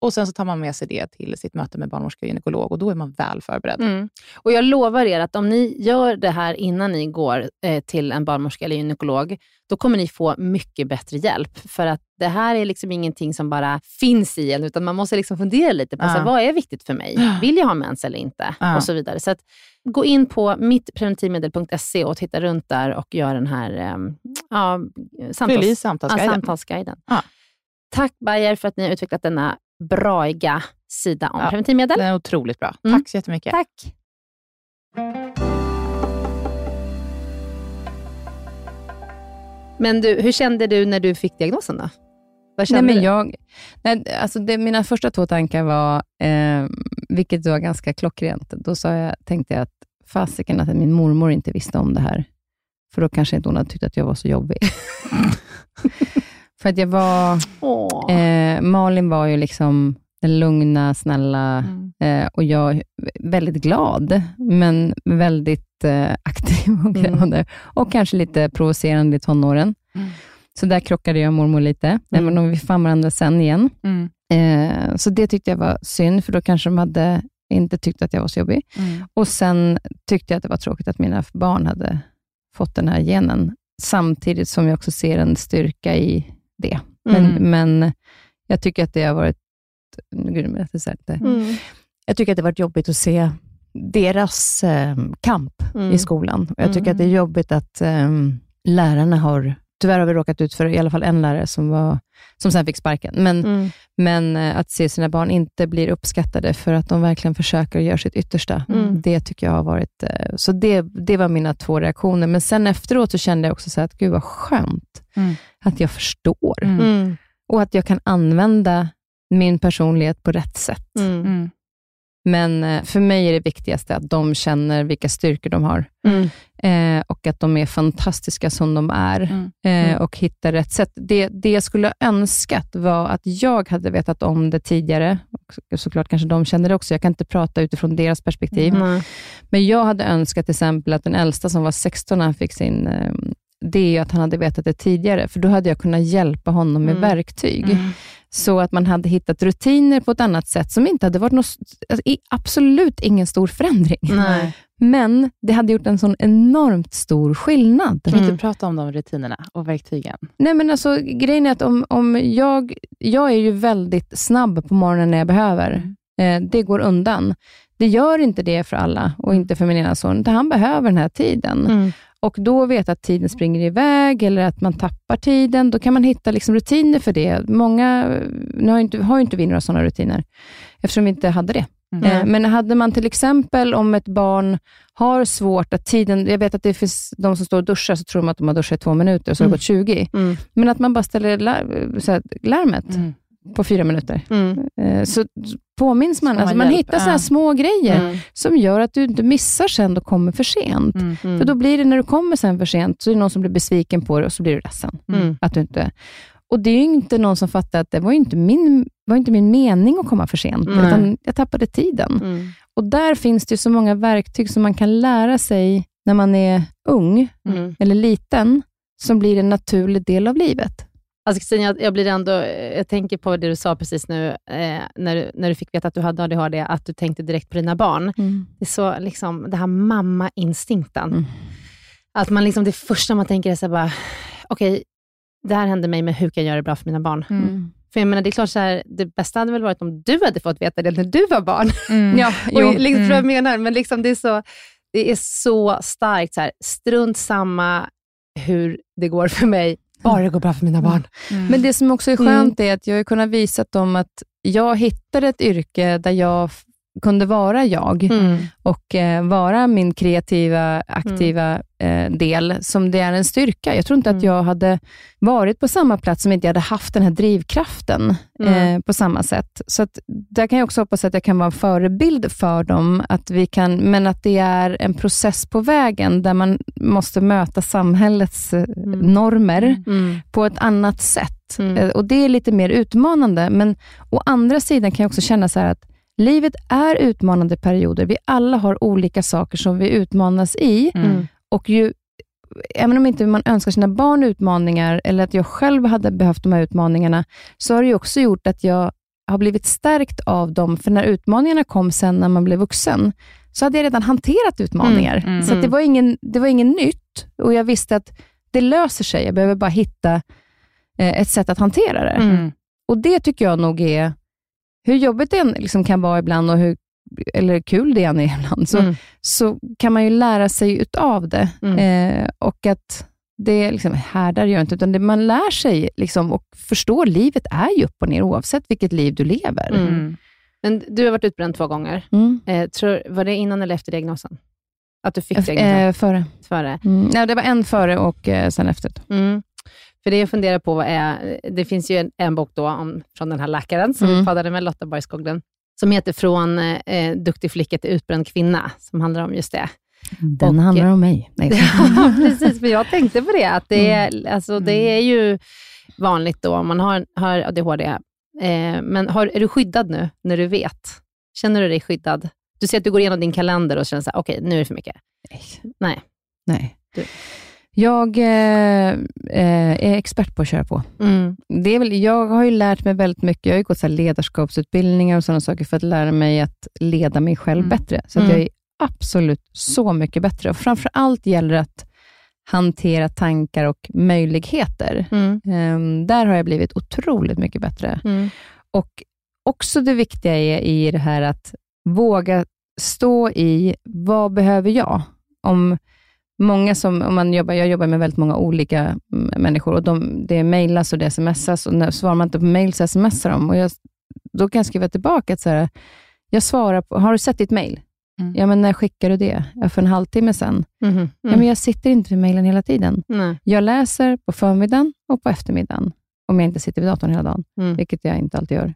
Och Sen så tar man med sig det till sitt möte med barnmorska och gynekolog och då är man väl förberedd. Mm. Och Jag lovar er att om ni gör det här innan ni går eh, till en barnmorska eller gynekolog, då kommer ni få mycket bättre hjälp. För att det här är liksom ingenting som bara finns i en, utan man måste liksom fundera lite på Ja. så vad är viktigt för mig. Vill jag ha mens eller inte? Ja. Och så vidare. Så att, gå in på mittpreventivmedel.se och titta runt där och gör den här, eh, ja, samtals, samtalsguiden. Samtalsguiden. Ja. Tack Bayer för att ni har utvecklat denna braiga sida om Ja. preventivmedel. Den är otroligt bra. Mm. Tack så jättemycket. Tack. Men du, hur kände du när du fick diagnosen då? Vad Nej, kände men du? jag, nej, alltså det, mina första två tankar var, eh, vilket var ganska klockrent, då sa jag, tänkte jag att fasiken att min mormor inte visste om det här, för då kanske inte hon hade tyckt att jag var så jobbig. för att jag var, eh, Malin var ju liksom den lugna, snälla Mm. eh, och jag väldigt glad, men väldigt eh, aktiv och Mm. grävande. Och kanske lite provocerande i tonåren. Mm. Så där krockade jag och mormor lite, även om vi fann varandra sen igen. Mm. Eh, så det tyckte jag var synd, för då kanske de hade inte tyckt att jag var så jobbig. Mm. Och sen tyckte jag att det var tråkigt att mina barn hade fått den här genen, samtidigt som jag också ser en styrka i det. Men, Mm. men jag tycker att det har varit Gud, men det Mm. Jag tycker att det har varit jobbigt att se deras eh, kamp Mm. i skolan. Jag tycker att det är jobbigt att eh, lärarna har, tyvärr har vi råkat ut för i alla fall en lärare som, var, som sen fick sparken, men, Mm. men eh, att se sina barn inte blir uppskattade för att de verkligen försöker och gör sitt yttersta, Mm. det tycker jag har varit, eh, så det, det var mina två reaktioner. Men sen efteråt så kände jag också så att, gud vad skönt Mm. att jag förstår Mm. Mm. och att jag kan använda min personlighet på rätt sätt. Mm. Mm. Men eh, för mig är det viktigaste att de känner vilka styrkor de har Mm. eh, och att de är fantastiska som de är Mm. eh, Mm. och hittar rätt sätt. Det, det jag skulle ha önskat var att jag hade vetat om det tidigare. Såklart kanske de kände det också. Jag kan inte prata utifrån deras perspektiv. Men jag hade önskat till exempel att den äldsta som var 16 när han fick sin eh, det är att han hade vetat det tidigare, för då hade jag kunnat hjälpa honom med Mm. verktyg. Mm. Så att man hade hittat rutiner på ett annat sätt, som inte hade varit något, alltså, i- absolut ingen stor förändring. Nej. Men det hade gjort en sån enormt stor skillnad. Kan vi Mm. inte prata om de rutinerna och verktygen? Nej, men alltså, grejen är att om, om jag, jag är ju väldigt snabb på morgonen när jag behöver. Eh, det går undan. Det gör inte det för alla och inte för min ena son, utan han behöver den här tiden. Mm. Och då vet att tiden springer iväg eller att man tappar tiden, då kan man hitta liksom rutiner för det. Många, nu har ju inte, har ju inte vi några sådana rutiner, eftersom vi inte hade det. Mm. Eh, Men hade man till exempel, om ett barn har svårt att tiden, jag vet att det finns de som står och duschar, så tror de att de har duschat i två minuter, och så har det Mm. gått 20. Mm. Men att man bara ställer lar- så här, larmet Mm. På fyra minuter, Mm. Eh, så påminns man. Man Alltså man hjälp? hittar så här Ja. små grejer Mm. som gör att du inte missar sen och kommer för sent. Mm. Mm. För då blir det, när du kommer sen för sent, så är det någon som blir besviken på dig och så blir du ledsen. Mm. Att du inte... Och det är ju inte någon som fattar att det var inte min, var inte min mening att komma för sent, utan jag tappade tiden. Mm. Och där finns det så många verktyg som man kan lära sig när man är ung Mm. eller liten, som blir en naturlig del av livet. Alltså Kristina, jag, jag blir ändå, jag tänker på det du sa precis nu, eh, när, du, när du fick veta att du hade ADHD, att du tänkte direkt på dina barn. Det är så, liksom, det här mamma-instinkten. Mm. Att man liksom, det första man tänker är så här bara, okej, det här hände mig, men hur kan jag göra det bra för mina barn? Mm. För jag menar, det är klart, så här, det bästa hade väl varit om du hade fått veta det när du var barn. Mm. Ja, Och liksom, tror jag Mm. menar, men liksom, det, är så, det är så starkt. Så här, strunt samma hur det går för mig, bara det går bra för mina barn. Mm. Men det som också är Mm. skönt är att jag har kunnat visa dem att jag hittade ett yrke där jag kunde vara jag Mm. och eh, vara min kreativa, aktiva eh, del, som det är en styrka. Jag tror inte att Mm. jag hade varit på samma plats om inte jag hade haft den här drivkraften Mm. eh, på samma sätt. Så att, där kan jag också hoppas att jag kan vara en förebild för dem, att vi kan, men att det är en process på vägen, där man måste möta samhällets eh, normer Mm. på ett annat sätt. Mm. Eh, Och Det är lite mer utmanande, men å andra sidan kan jag också känna så här att livet är utmanande perioder. Vi alla har olika saker som vi utmanas i. Mm. Och ju, även om inte man önskar sina barn utmaningar, eller att jag själv hade behövt de här utmaningarna, så har det ju också gjort att jag har blivit stärkt av dem. För när utmaningarna kom sen när man blev vuxen, så hade jag redan hanterat utmaningar. Mm, mm, så att det, var ingen, det var ingen nytt och jag visste att det löser sig. Jag behöver bara hitta eh, ett sätt att hantera det. Mm. Och det tycker jag nog är, hur jobbigt det än liksom kan vara ibland och hur eller kul det än är ibland, så, Mm. så kan man ju lära sig utav det. Mm. Eh, och att det liksom härdar gör inte, utan det man lär sig liksom, och förstår livet är ju upp och ner, oavsett vilket liv du lever. Mm. Men du har varit utbränd två gånger. Mm. Eh, tror, var det innan eller efter diagnosen? Att du fick Eh, diagnosen? före. Före. Mm. Nej, det var en före och eh, sen efter. Mm. För det jag funderar på är, det finns ju en, en bok då om, från den här läkaren som Mm. vi poddade med, Lotta Borgskoglen, som heter Från eh, duktig flicka till utbränd kvinna, som handlar om just det. Den Och- handlar om mig. Nej. Ja, precis. För jag tänkte på det, att det är, alltså, det är ju vanligt då om man har, har ADHD. Eh, men har, är du skyddad nu, när du vet? Känner du dig skyddad? Du ser att du går igenom din kalender och känner så här, okej, nu är det för mycket. Nej. Nej. Du. Jag eh, eh, är expert på att köra på. Mm. Det är väl, jag har ju lärt mig väldigt mycket. Jag har ju gått så ledarskapsutbildningar och sådana saker för att lära mig att leda mig själv Mm. bättre. Så att Mm. jag är absolut så mycket bättre. Och framför allt gäller det att hantera tankar och möjligheter. Ehm, där har jag blivit otroligt mycket bättre. Mm. Och också det viktiga är i det här att våga stå i, vad behöver jag? Om många som, om man jobbar, jag jobbar med väldigt många olika mm, människor och de, det mejlas och det smsas och när svarar man inte på mejl så smsar de. Och jag, då kan jag skriva tillbaka att så här, jag svarar på, har du sett ditt mejl? Mm. Ja, men när skickar du det? Ja, för en halvtimme sedan. Mhm. Ja, men jag sitter inte vid mejlen hela tiden. Nej. Jag läser på förmiddagen och på eftermiddagen, om jag inte sitter vid datorn hela dagen, Mm. vilket jag inte alltid gör.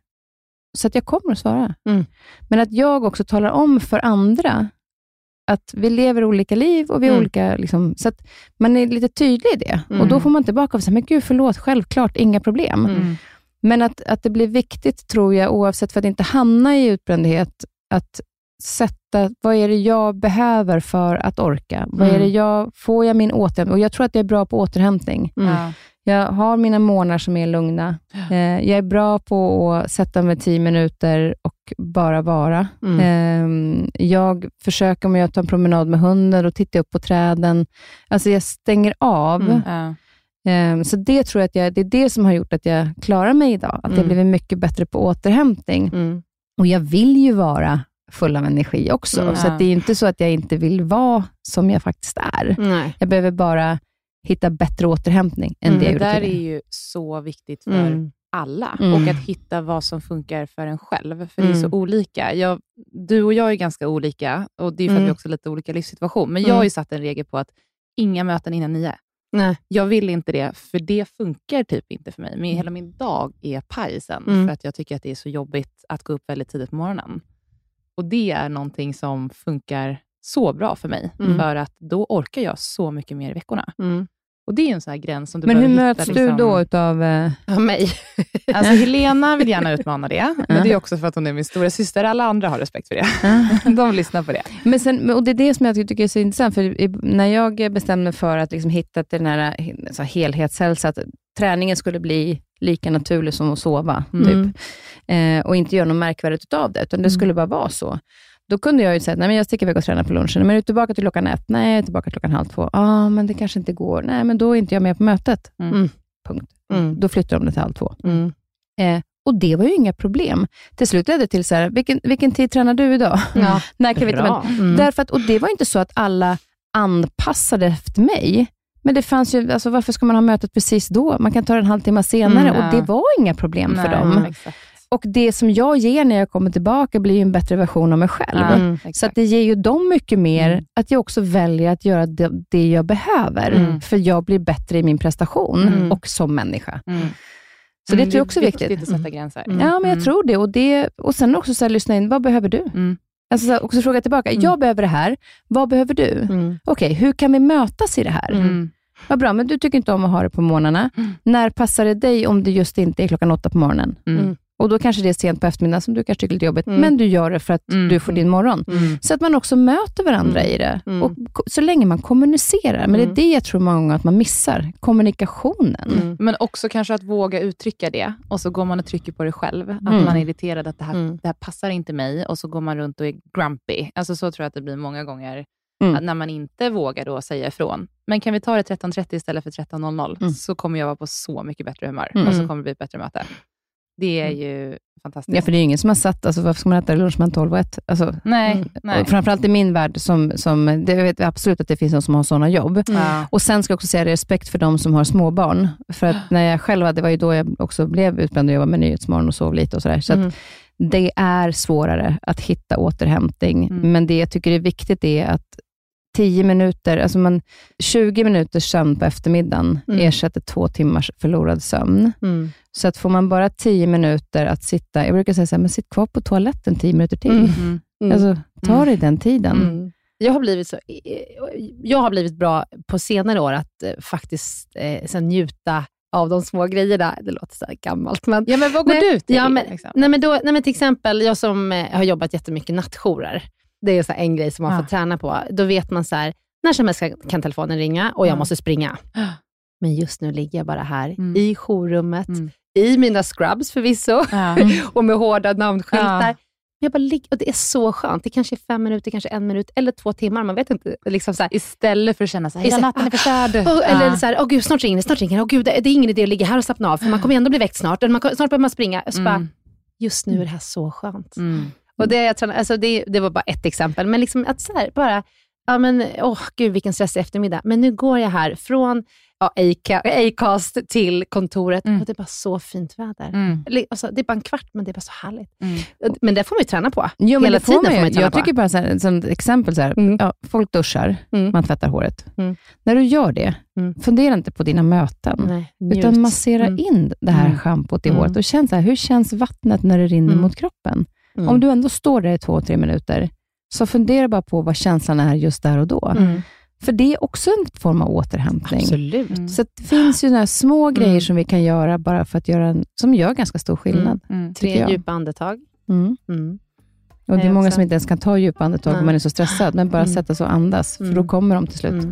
Så att jag kommer att svara. Mm. Men att jag också talar om för andra att vi lever olika liv och vi är Mm. olika, liksom, så att man är lite tydlig i det. Mm. Och Då får man tillbaka och säga, men gud förlåt, självklart, inga problem. Mm. Men att, att det blir viktigt, tror jag, oavsett för att inte hamna i utbrändhet, att sätta, vad är det jag behöver för att orka? Vad är Mm. det jag, får jag min återhämtning? Och jag tror att jag är bra på återhämtning. Mm. Ja. Jag har mina månader som är lugna. Eh, jag är bra på att sätta mig tio minuter och bara vara. Mm. Eh, jag försöker, om jag tar en promenad med hunden, och tittar upp på träden. Alltså jag stänger av. Mm. Ja. Eh, så det tror jag att jag, det är det som har gjort att jag klarar mig idag. Att jag Mm. blivit mycket bättre på återhämtning. Mm. Och jag vill ju vara full av energi också. Mm. Så det är inte så att jag inte vill vara som jag faktiskt är. Nej. Jag behöver bara hitta bättre återhämtning än Mm, det jag Det gjorde där är ju så viktigt för Mm. alla Mm. och att hitta vad som funkar för en själv. För det är så Mm. olika. Jag, du och jag är ganska olika och det är för att Mm. vi också har lite olika livssituation. Men jag Mm. har ju satt en regel på att inga möten innan nio. Nej. Jag vill inte det, för det funkar typ inte för mig. Men hela min dag är paj sen, Mm. för att jag tycker att det är så jobbigt att gå upp väldigt tidigt på morgonen. Och Det är någonting som funkar så bra för mig, Mm. för att då orkar jag så mycket mer i veckorna. Mm. Och Det är en sån här gräns som du Men hur möts hitta, du liksom- då utav... Eh, Av mig. Alltså Helena vill gärna utmana det, men det är också för att hon är min stora syster. Alla andra har respekt för det. De lyssnar på det. men sen, och det är det som jag tycker är så intressant, för när jag bestämde mig för att liksom hitta till den här eh, så här helhetshälsa, att träningen skulle bli lika naturlig som att sova, Mm. typ. eh, och inte göra något märkvärdigt av det, utan det skulle bara vara så. Då kunde jag ju säga, nej men jag sticker iväg och tränar på lunchen. Men är du tillbaka till klockan ett? Nej, jag är tillbaka till klockan halv två. Ja, ah, men det kanske inte går. Nej, men då är inte jag med på mötet. Mm. Punkt. Mm. Då flyttar de det till halv två. Mm. Eh, och det var ju inga problem. Till slut ledde det till så här, vilken, vilken tid tränar du idag? Ja. När kan vi? Mm. Därför att, och det var inte så att alla anpassade efter mig. Men det fanns ju, alltså varför ska man ha mötet precis då? Man kan ta det en halvtimme senare Mm, och det var inga problem för Nej, dem. Exakt. Och det som jag ger när jag kommer tillbaka blir en bättre version av mig själv. Mm. Så att det ger ju dem mycket mer, Mm. att jag också väljer att göra det, det jag behöver. Mm. För jag blir bättre i min prestation Mm. och som människa. Mm. Så det Mm, tror jag också är viktigt. viktigt att sätta gränser. Ja, men jag tror det. Och, det, och sen också så här, lyssna in, vad behöver du? Alltså så också fråga tillbaka, jag behöver det här, vad behöver du? Mm. Okej, hur kan vi mötas i det här? Vad bra, men du tycker inte om att ha det på morgnarna. När passar det dig om det just inte är klockan åtta på morgonen? Mm. Och då kanske det är sent på eftermiddagen som du kanske tycker är lite jobbigt, Mm. men du gör det för att Mm. du får din morgon. Mm. Så att man också möter varandra Mm. i det. Mm. Och så länge man kommunicerar. Men Mm. det är det jag tror många gånger att man missar. Kommunikationen. Mm. Men också kanske att våga uttrycka det och så går man och trycker på det själv. Att Mm. man är irriterad att det här, Mm. det här passar inte mig och så går man runt och är grumpy. Alltså så tror jag att det blir många gånger Mm. när man inte vågar då säga ifrån. Men kan vi ta det 13.30 istället för 13.00 Mm. så kommer jag vara på så mycket bättre humör Mm. och så kommer det bli ett bättre möte. Det är ju fantastiskt. Ja, för det är ju ingen som har satt, alltså, varför ska man äta lunch mellan 12 och 1? Alltså, nej, nej. och framförallt i min värld, som, som, det vet absolut att det finns de som har sådana jobb. Ja. Och Sen ska jag också säga respekt för de som har småbarn. För att när jag själv, hade- det var ju då jag också blev utbränd och jobbade med Nyhetsmorgon och sov lite och sådär. Så Mm. att det är svårare att hitta återhämtning. Mm. Men det jag tycker är viktigt är att 10 minuter, alltså man, 20 minuters sömn på eftermiddagen Mm. ersätter två timmars förlorad sömn. Mm. Så att får man bara 10 minuter att sitta, jag brukar säga så här, men sitt kvar på toaletten 10 minuter till. Mm. Mm. Mm. Alltså, ta Mm. dig den tiden. Mm. Jag, har blivit så, jag har blivit bra på senare år att eh, faktiskt eh, sen njuta av de små grejerna. Det låter så här gammalt, men Ja, men vad går Nej, du till? ja, men- liksom? Nej men, då, nej men till exempel, jag som eh, har jobbat jättemycket nattjourer. Det är så en grej som man Ja. får träna på. Då vet man så här, när som helst kan- telefonen ringa och jag Ja. måste springa. Men just nu ligger jag bara här Mm. i jourrummet, Mm. i mina scrubs förvisso, Ja. och med hårda namnskyltar. Ja. Men Jag bara ligger, och det är så skönt. Det kanske är fem minuter, kanske en minut eller två timmar. Man vet inte. Liksom så här, Istället för att känna så här, hela natten är förstörd. Åh, eller Ja. så här, åh gud, snart ringer det, snart ringer det. Åh gud, det, är ingen idé att ligga här och slappna av, för man kommer ändå bli väckt snart. Eller man, snart behöver man springa. Så bara, Mm. just nu är det här så skönt. Mm. Och det, jag tränar, alltså det, det var bara ett exempel, men liksom att så här, bara, ja men, åh gud vilken stressig eftermiddag. Men nu går jag här från ja, Aca- Acast till kontoret Mm. och det är bara så fint väder. Mm. Alltså, det är bara en kvart, men det är bara så härligt. Mm. Men det får man ju träna på. Jo, Hela tiden man får man ju träna jag på. tycker bara så här, som exempel, så här, Mm. ja, folk duschar, Mm. man tvättar håret. Mm. När du gör det, Mm. fundera inte på dina möten, Nej, utan massera Mm. in det här Mm. schampot i Mm. håret och känn så här, hur känns vattnet när det rinner Mm. mot kroppen? Mm. Om du ändå står där i två, tre minuter, så fundera bara på vad känslan är just där och då. Mm. För det är också en form av återhämtning. Absolut. Mm. Så det finns ju några små grejer Mm. som vi kan göra bara för att göra en, som gör ganska stor skillnad. Mm. tycker Tre jag. djupa andetag. Mm. Mm. Och det är många som inte ens kan ta djupa andetag om man är så stressad, men bara Mm. sätta sig och andas, för Mm. då kommer de till slut.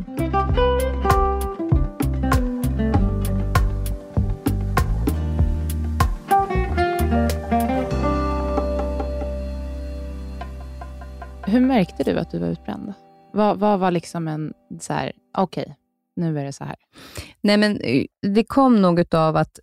Hur märkte du att du var utbränd? Vad, vad var liksom en, så här, okej, nu är det så här. Nej, men eh, det kom nog av att,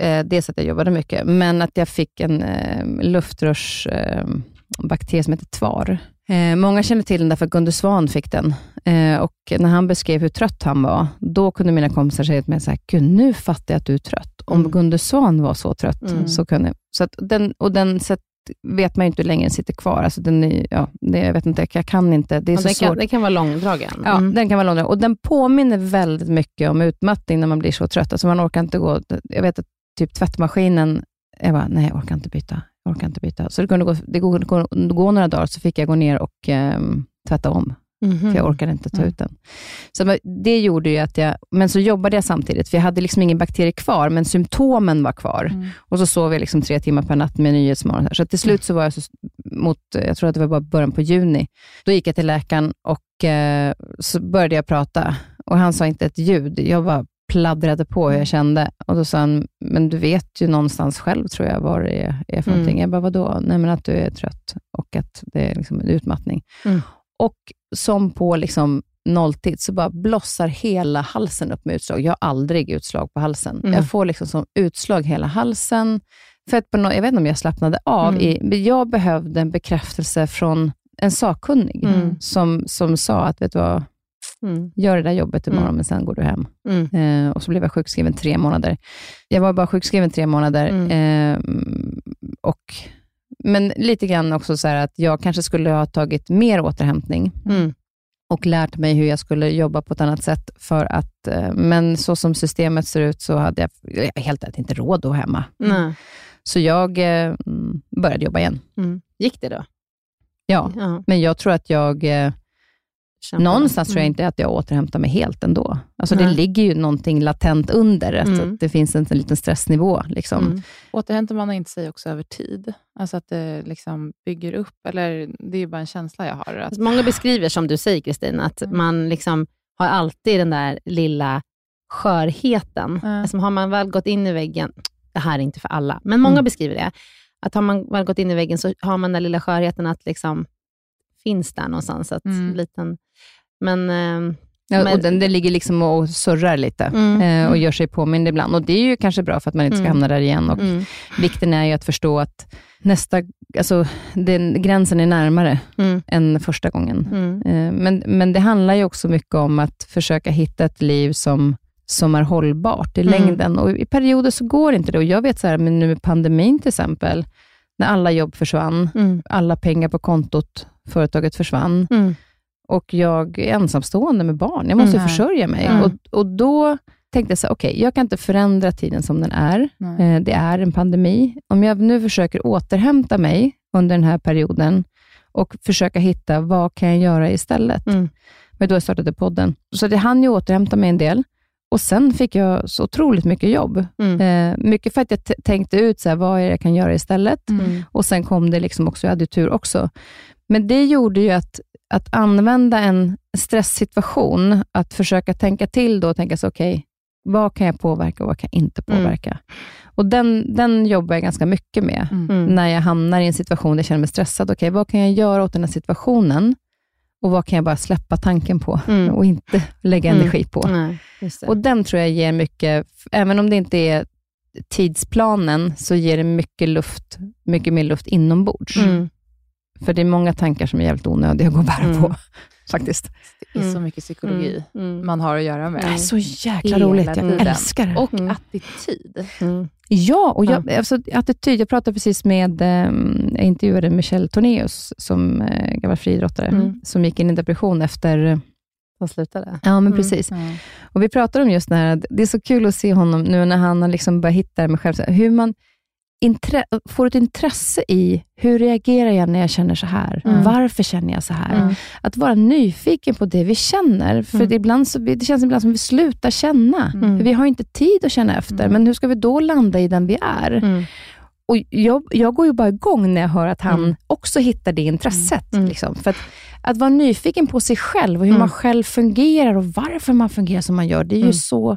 eh, dels att jag jobbade mycket, men att jag fick en eh, luftrörsbakterie eh, som heter tvar. Eh, många känner till den därför att Gunde Svan fick den. Eh, och när han beskrev hur trött han var, då kunde mina kompisar säga till mig, så här, Gud, nu fattar jag att du är trött. Om Mm. Gunde Svan var så trött, Mm. så kunde så den, Och den sätt, vet man ju inte hur länge den sitter kvar. Alltså den är, ja, det, jag vet inte, jag kan inte. Det är Ja, så det, svårt. kan, det kan vara långdragen. Ja, Mm. den kan vara lång. Och den påminner väldigt mycket om utmattning när man blir så trött. Alltså man orkar inte gå. Jag vet att typ tvättmaskinen, jag bara, nej jag orkar inte byta. Jag orkar inte byta. Så det kunde gå, det gå, gå, gå några dagar, så fick jag gå ner och ehm, tvätta om, Mhm. för jag orkade inte ta Mm. ut den. Så det gjorde ju att jag, men så jobbade jag samtidigt, för jag hade liksom ingen bakterie kvar, men symptomen var kvar. Mm. Och så sov jag liksom tre timmar per natt med Nyhetsmorgon. Så till slut så var jag så, mot, jag tror att det var bara början på juni, då gick jag till läkaren och eh, så började jag prata. Och han sa inte ett ljud. Jag bara pladdrade på hur jag kände. Och då sa han, men du vet ju någonstans själv, tror jag, vad det är, är för Mm. någonting. Jag bara, vadå? Nej, men att du är trött och att det är liksom en utmattning. Mm. Och som på liksom nolltid så bara blossar hela halsen upp med utslag. Jag har aldrig utslag på halsen. Mm. Jag får liksom som utslag hela halsen. För att på nå- jag vet inte om jag slappnade av. Mm. I, men jag behövde en bekräftelse från en sakkunnig Mm. som, som sa att, vet du vad, Mm. gör det där jobbet imorgon, Mm. men sen går du hem. Mm. Eh, och så blev jag sjukskriven tre månader. Jag var bara sjukskriven tre månader. Mm. Eh, och, men lite grann också så här att jag kanske skulle ha tagit mer återhämtning Mm. och lärt mig hur jag skulle jobba på ett annat sätt. För att, eh, men så som systemet ser ut så hade jag, jag helt enkelt inte råd att hemma. Nej. Så jag eh, mm, började jobba igen. Mm. Gick det då? Ja, Ja. men jag tror att jag, kämpa. någonstans tror jag Mm. inte att jag återhämtar mig helt ändå. Alltså det Nej. ligger ju någonting latent under, att, Mm. att det finns en, en liten stressnivå. Liksom. Mm. Återhämtar man inte sig också över tid? Alltså att det liksom bygger upp, eller det är ju bara en känsla jag har. Att, Alltså, Många beskriver, som du säger Kristin, att Mm. man liksom har alltid den där lilla skörheten. Ja. Alltså, har man väl gått in i väggen, det här är inte för alla, men många Mm. beskriver det, att har man väl gått in i väggen så har man den lilla skörheten att liksom finns där någonstans. Att Mm. liten, men eh, Ja, Men- och den, den ligger liksom och surrar lite Mm. eh, och gör sig påmind ibland. Och Det är ju kanske bra för att man inte ska Mm. hamna där igen. Och Mm. Vikten är ju att förstå att nästa, alltså, den, gränsen är närmare Mm. än första gången. Mm. Eh, Men, men det handlar ju också mycket om att försöka hitta ett liv som, som är hållbart i Mm. längden. Och I perioder så går inte det. Och Jag vet så här, men nu med pandemin till exempel, när alla jobb försvann, Mm. alla pengar på kontot, företaget försvann Mm. Och jag är ensamstående med barn. Jag måste Mm. försörja mig. Mm. Och, och då tänkte jag så här, okej, jag kan inte förändra tiden som den är. Eh, Det är en pandemi. Om jag nu försöker återhämta mig under den här perioden och försöka hitta, vad kan jag göra istället? Mm. Men då jag startade podden. Så det hann ju återhämta mig en del. Och Sen fick jag så otroligt mycket jobb. Mm. Eh, mycket för att jag tänkte ut, så här, vad jag kan göra istället? Mm. Och Sen kom det liksom också, jag hade tur också. Men det gjorde ju att, att använda en stresssituation, att försöka tänka till då och tänka så, okej, vad kan jag påverka och vad kan jag inte Mm. påverka? Och den, den jobbar jag ganska mycket med. Mm. När jag hamnar i en situation där jag känner mig stressad, okej, vad kan jag göra åt den här situationen? Och vad kan jag bara släppa tanken på Mm. och inte lägga Mm. energi på? Nej, just det. Och den tror jag ger mycket, även om det inte är tidsplanen, så ger det mycket luft, mycket mer luft inombords. Mm. För det är många tankar som är jävligt onödiga att gå och bära Mm. på, faktiskt. Det är så Mm. mycket psykologi Mm. man har att göra med. Det är så jäkla Hela roligt. Jag tiden. älskar det. Och Mm. attityd. Mm. Ja, och jag, alltså, attityd. Jag pratade precis med, um, jag intervjuade Michelle Tornéus, som uh, gammal friidrottare, Mm. som gick in i depression efter, De slutade. ja men Mm. precis. Och Vi pratade om just det här, det är så kul att se honom nu när han har liksom börjat hitta det med själv, hur man får ett intresse i, hur reagerar jag när jag känner så här? Mm. Varför känner jag så här? Mm. Att vara nyfiken på det vi känner, för Mm. det, ibland så, det känns ibland som vi slutar känna. Mm. Vi har inte tid att känna efter, Mm. men hur ska vi då landa i den vi är? Mm. Och jag, jag går ju bara igång när jag hör att han också hittar det intresset. Liksom. För att, att vara nyfiken på sig själv och hur man själv fungerar och varför man fungerar som man gör, det är ju så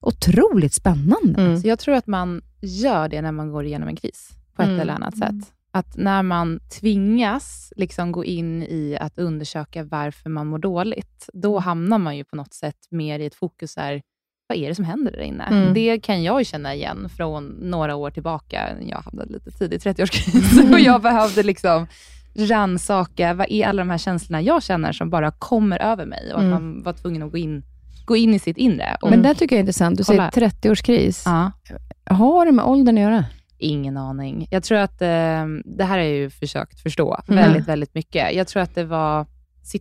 otroligt spännande. Mm. Så jag tror att man gör det när man går igenom en kris, på ett Mm. eller annat sätt. Att när man tvingas liksom gå in i att undersöka varför man mår dåligt, då hamnar man ju på något sätt mer i ett fokus här, vad är det som händer där inne? Mm. Det kan jag ju känna igen från några år tillbaka. Jag hamnade lite tidigt i 30-årskris och jag behövde liksom rannsaka, vad är alla de här känslorna jag känner som bara kommer över mig? Och Mm. att man var tvungen att gå in, gå in i sitt inre. Men det tycker jag är intressant. Du Kolla. säger 30-årskris. ja. Har det med åldern att göra? Ingen aning. Jag tror att, eh, det här har jag ju försökt förstå Mm. väldigt, väldigt mycket. Jag tror att det var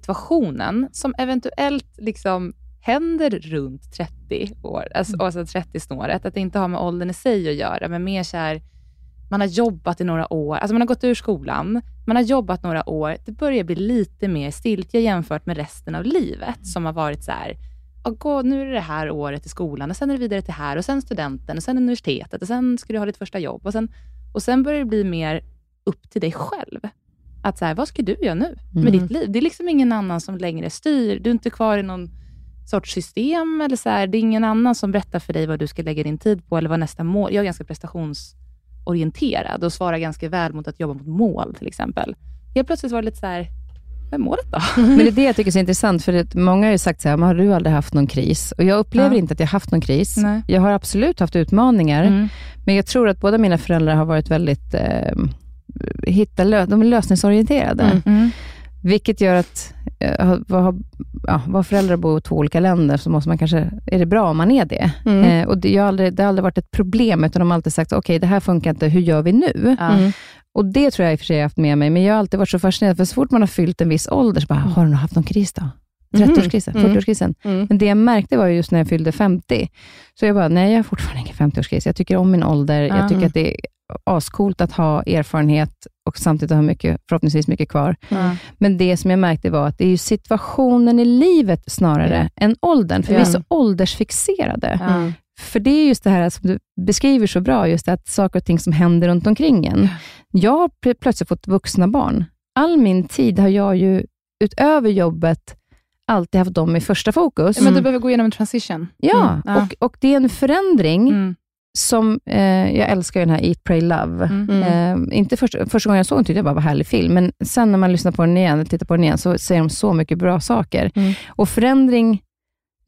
situationen som eventuellt liksom händer runt 30 år, alltså, Mm. alltså 30-snåret. Att det inte har med åldern i sig att göra, men mer så här, man har jobbat i några år, alltså man har gått ur skolan, man har jobbat några år, det börjar bli lite mer stiltje jämfört med resten av livet, som har varit så här, "Ja, gå, nu är det det här året i skolan, och sen är det vidare till här, och sen studenten, och sen universitetet, och sen ska du ha ditt första jobb. Och sen, och sen börjar det bli mer upp till dig själv. Att så här, vad ska du göra nu med Mm. ditt liv? Det är liksom ingen annan som längre styr. Du är inte kvar i någon sorts system. Eller så här, det är ingen annan som berättar för dig vad du ska lägga din tid på, eller vad nästa mål... Jag är ganska prestationsorienterad och svarar ganska väl mot att jobba mot mål, till exempel. Helt plötsligt var det lite så här, är målet då? Men det är det jag tycker är så intressant, för att många har ju sagt så här, har du aldrig haft någon kris? Och jag upplever Ja. inte att jag haft någon kris. Nej. Jag har absolut haft utmaningar, Mm. men jag tror att båda mina föräldrar har varit väldigt, eh, hitta lö- de är lösningsorienterade. Mm. Mm. Vilket gör att, eh, vad, har- ja, vad föräldrar bor i två olika länder, så måste man kanske, är det bra om man är det? Mm. Eh, och det, har aldrig, det har aldrig varit ett problem, utan de har alltid sagt, okej, det här funkar inte, hur gör vi nu? Mm. Och det tror jag i och för sig jag har haft med mig, men jag har alltid varit så fascinerad, för så fort man har fyllt en viss ålder, så bara, har du nog haft någon kris då? 30-årskrisen, Mm. 40-årskrisen. Mm. Men det jag märkte var ju just när jag fyllde 50, så jag bara, nej jag har fortfarande ingen 50-årskris. Jag tycker om min ålder, Ja. jag tycker att det är ascoolt att ha erfarenhet och samtidigt ha mycket, förhoppningsvis mycket kvar. Ja. Men det som jag märkte var att det är ju situationen i livet snarare än åldern, för vi är så åldersfixerade. För det är just det här som du beskriver så bra, just att saker och ting som händer runt omkring en. Jag har pl- plötsligt fått vuxna barn. All min tid har jag ju, utöver jobbet, alltid haft dem i första fokus. Ja, Men du behöver gå igenom en transition. Ja, Mm. Ja. Och, och det är en förändring Mm. Som, eh, jag älskar ju den här Eat, Pray, Love. Mm. Eh, inte första, första gången jag såg den tyckte jag bara var en härlig film, men sen när man lyssnar på den igen, tittar på den igen, så säger de så mycket bra saker. Mm. Och förändring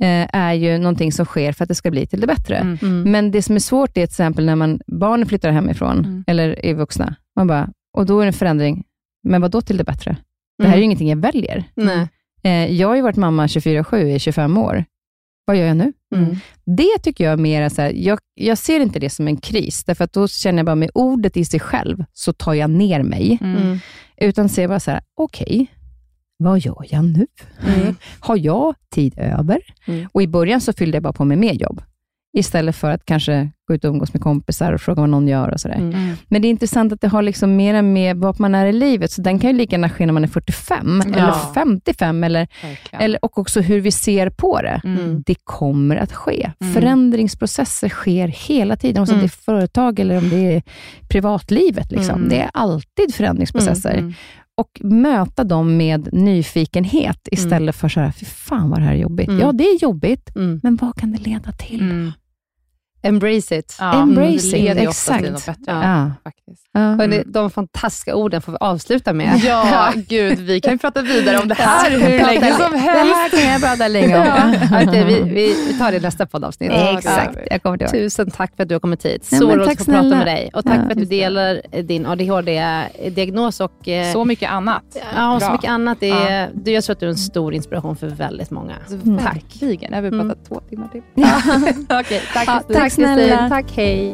eh, är ju någonting som sker för att det ska bli till det bättre. Mm. Men det som är svårt är till exempel när man, barnen flyttar hemifrån, Mm. eller är vuxna. Man bara, och då är det en förändring. Men vad då till det bättre? Det här är ju ingenting jag väljer. Nej. Eh, jag har ju varit mamma 24-7 i 25 år. Vad gör jag nu? Mm. Det tycker jag är mer så här, jag, jag ser inte det som en kris, därför att då känner jag bara med ordet i sig själv, så tar jag ner mig. Mm. Utan ser bara så här, okej, vad gör jag nu? Har jag tid över? Mm. Och i början så fyllde jag bara på med mer jobb, istället för att kanske gå ut och umgås med kompisar och fråga vad någon gör och sådär. Mm. Men det är intressant att det har liksom mera med vad man är i livet, så den kan ju lika gärna ske när man är 45, eller 55, eller, Verkligen. eller, och också hur vi ser på det. Mm. Det kommer att ske. Mm. Förändringsprocesser sker hela tiden, oavsett om det är företag eller om det är privatlivet. Liksom. Mm. Det är alltid förändringsprocesser. Mm. Och möta dem med nyfikenhet istället för så här, fy fan vad det här är jobbigt. Mm. Ja, det är jobbigt, Mm. men vad kan det leda till? Mm. Embrace it. Ja, Embrace det it, exakt. bättre. Ja. Faktiskt. Ja. Hörrni, de fantastiska orden får vi avsluta med. Ja, gud, vi kan ju prata vidare om det här hur länge som Det helst. här kan jag prata länge om. Ja, du, vi, vi, vi tar det i nästa poddavsnitt. Exakt, jag kommer tillbaka. Tusen tack för att du har kommit hit. Så roligt att få prata med dig. Och tack Ja, för att du det. delar din ADHD-diagnos och eh, Så mycket annat. ja, och så mycket annat. Det är, du, jag tror att du är en stor inspiration för väldigt många. Tack. Verkligen. Jag vill prata Mm. två timmar till. Okej, tack. Tack snälla. Kristin. Tack, hej.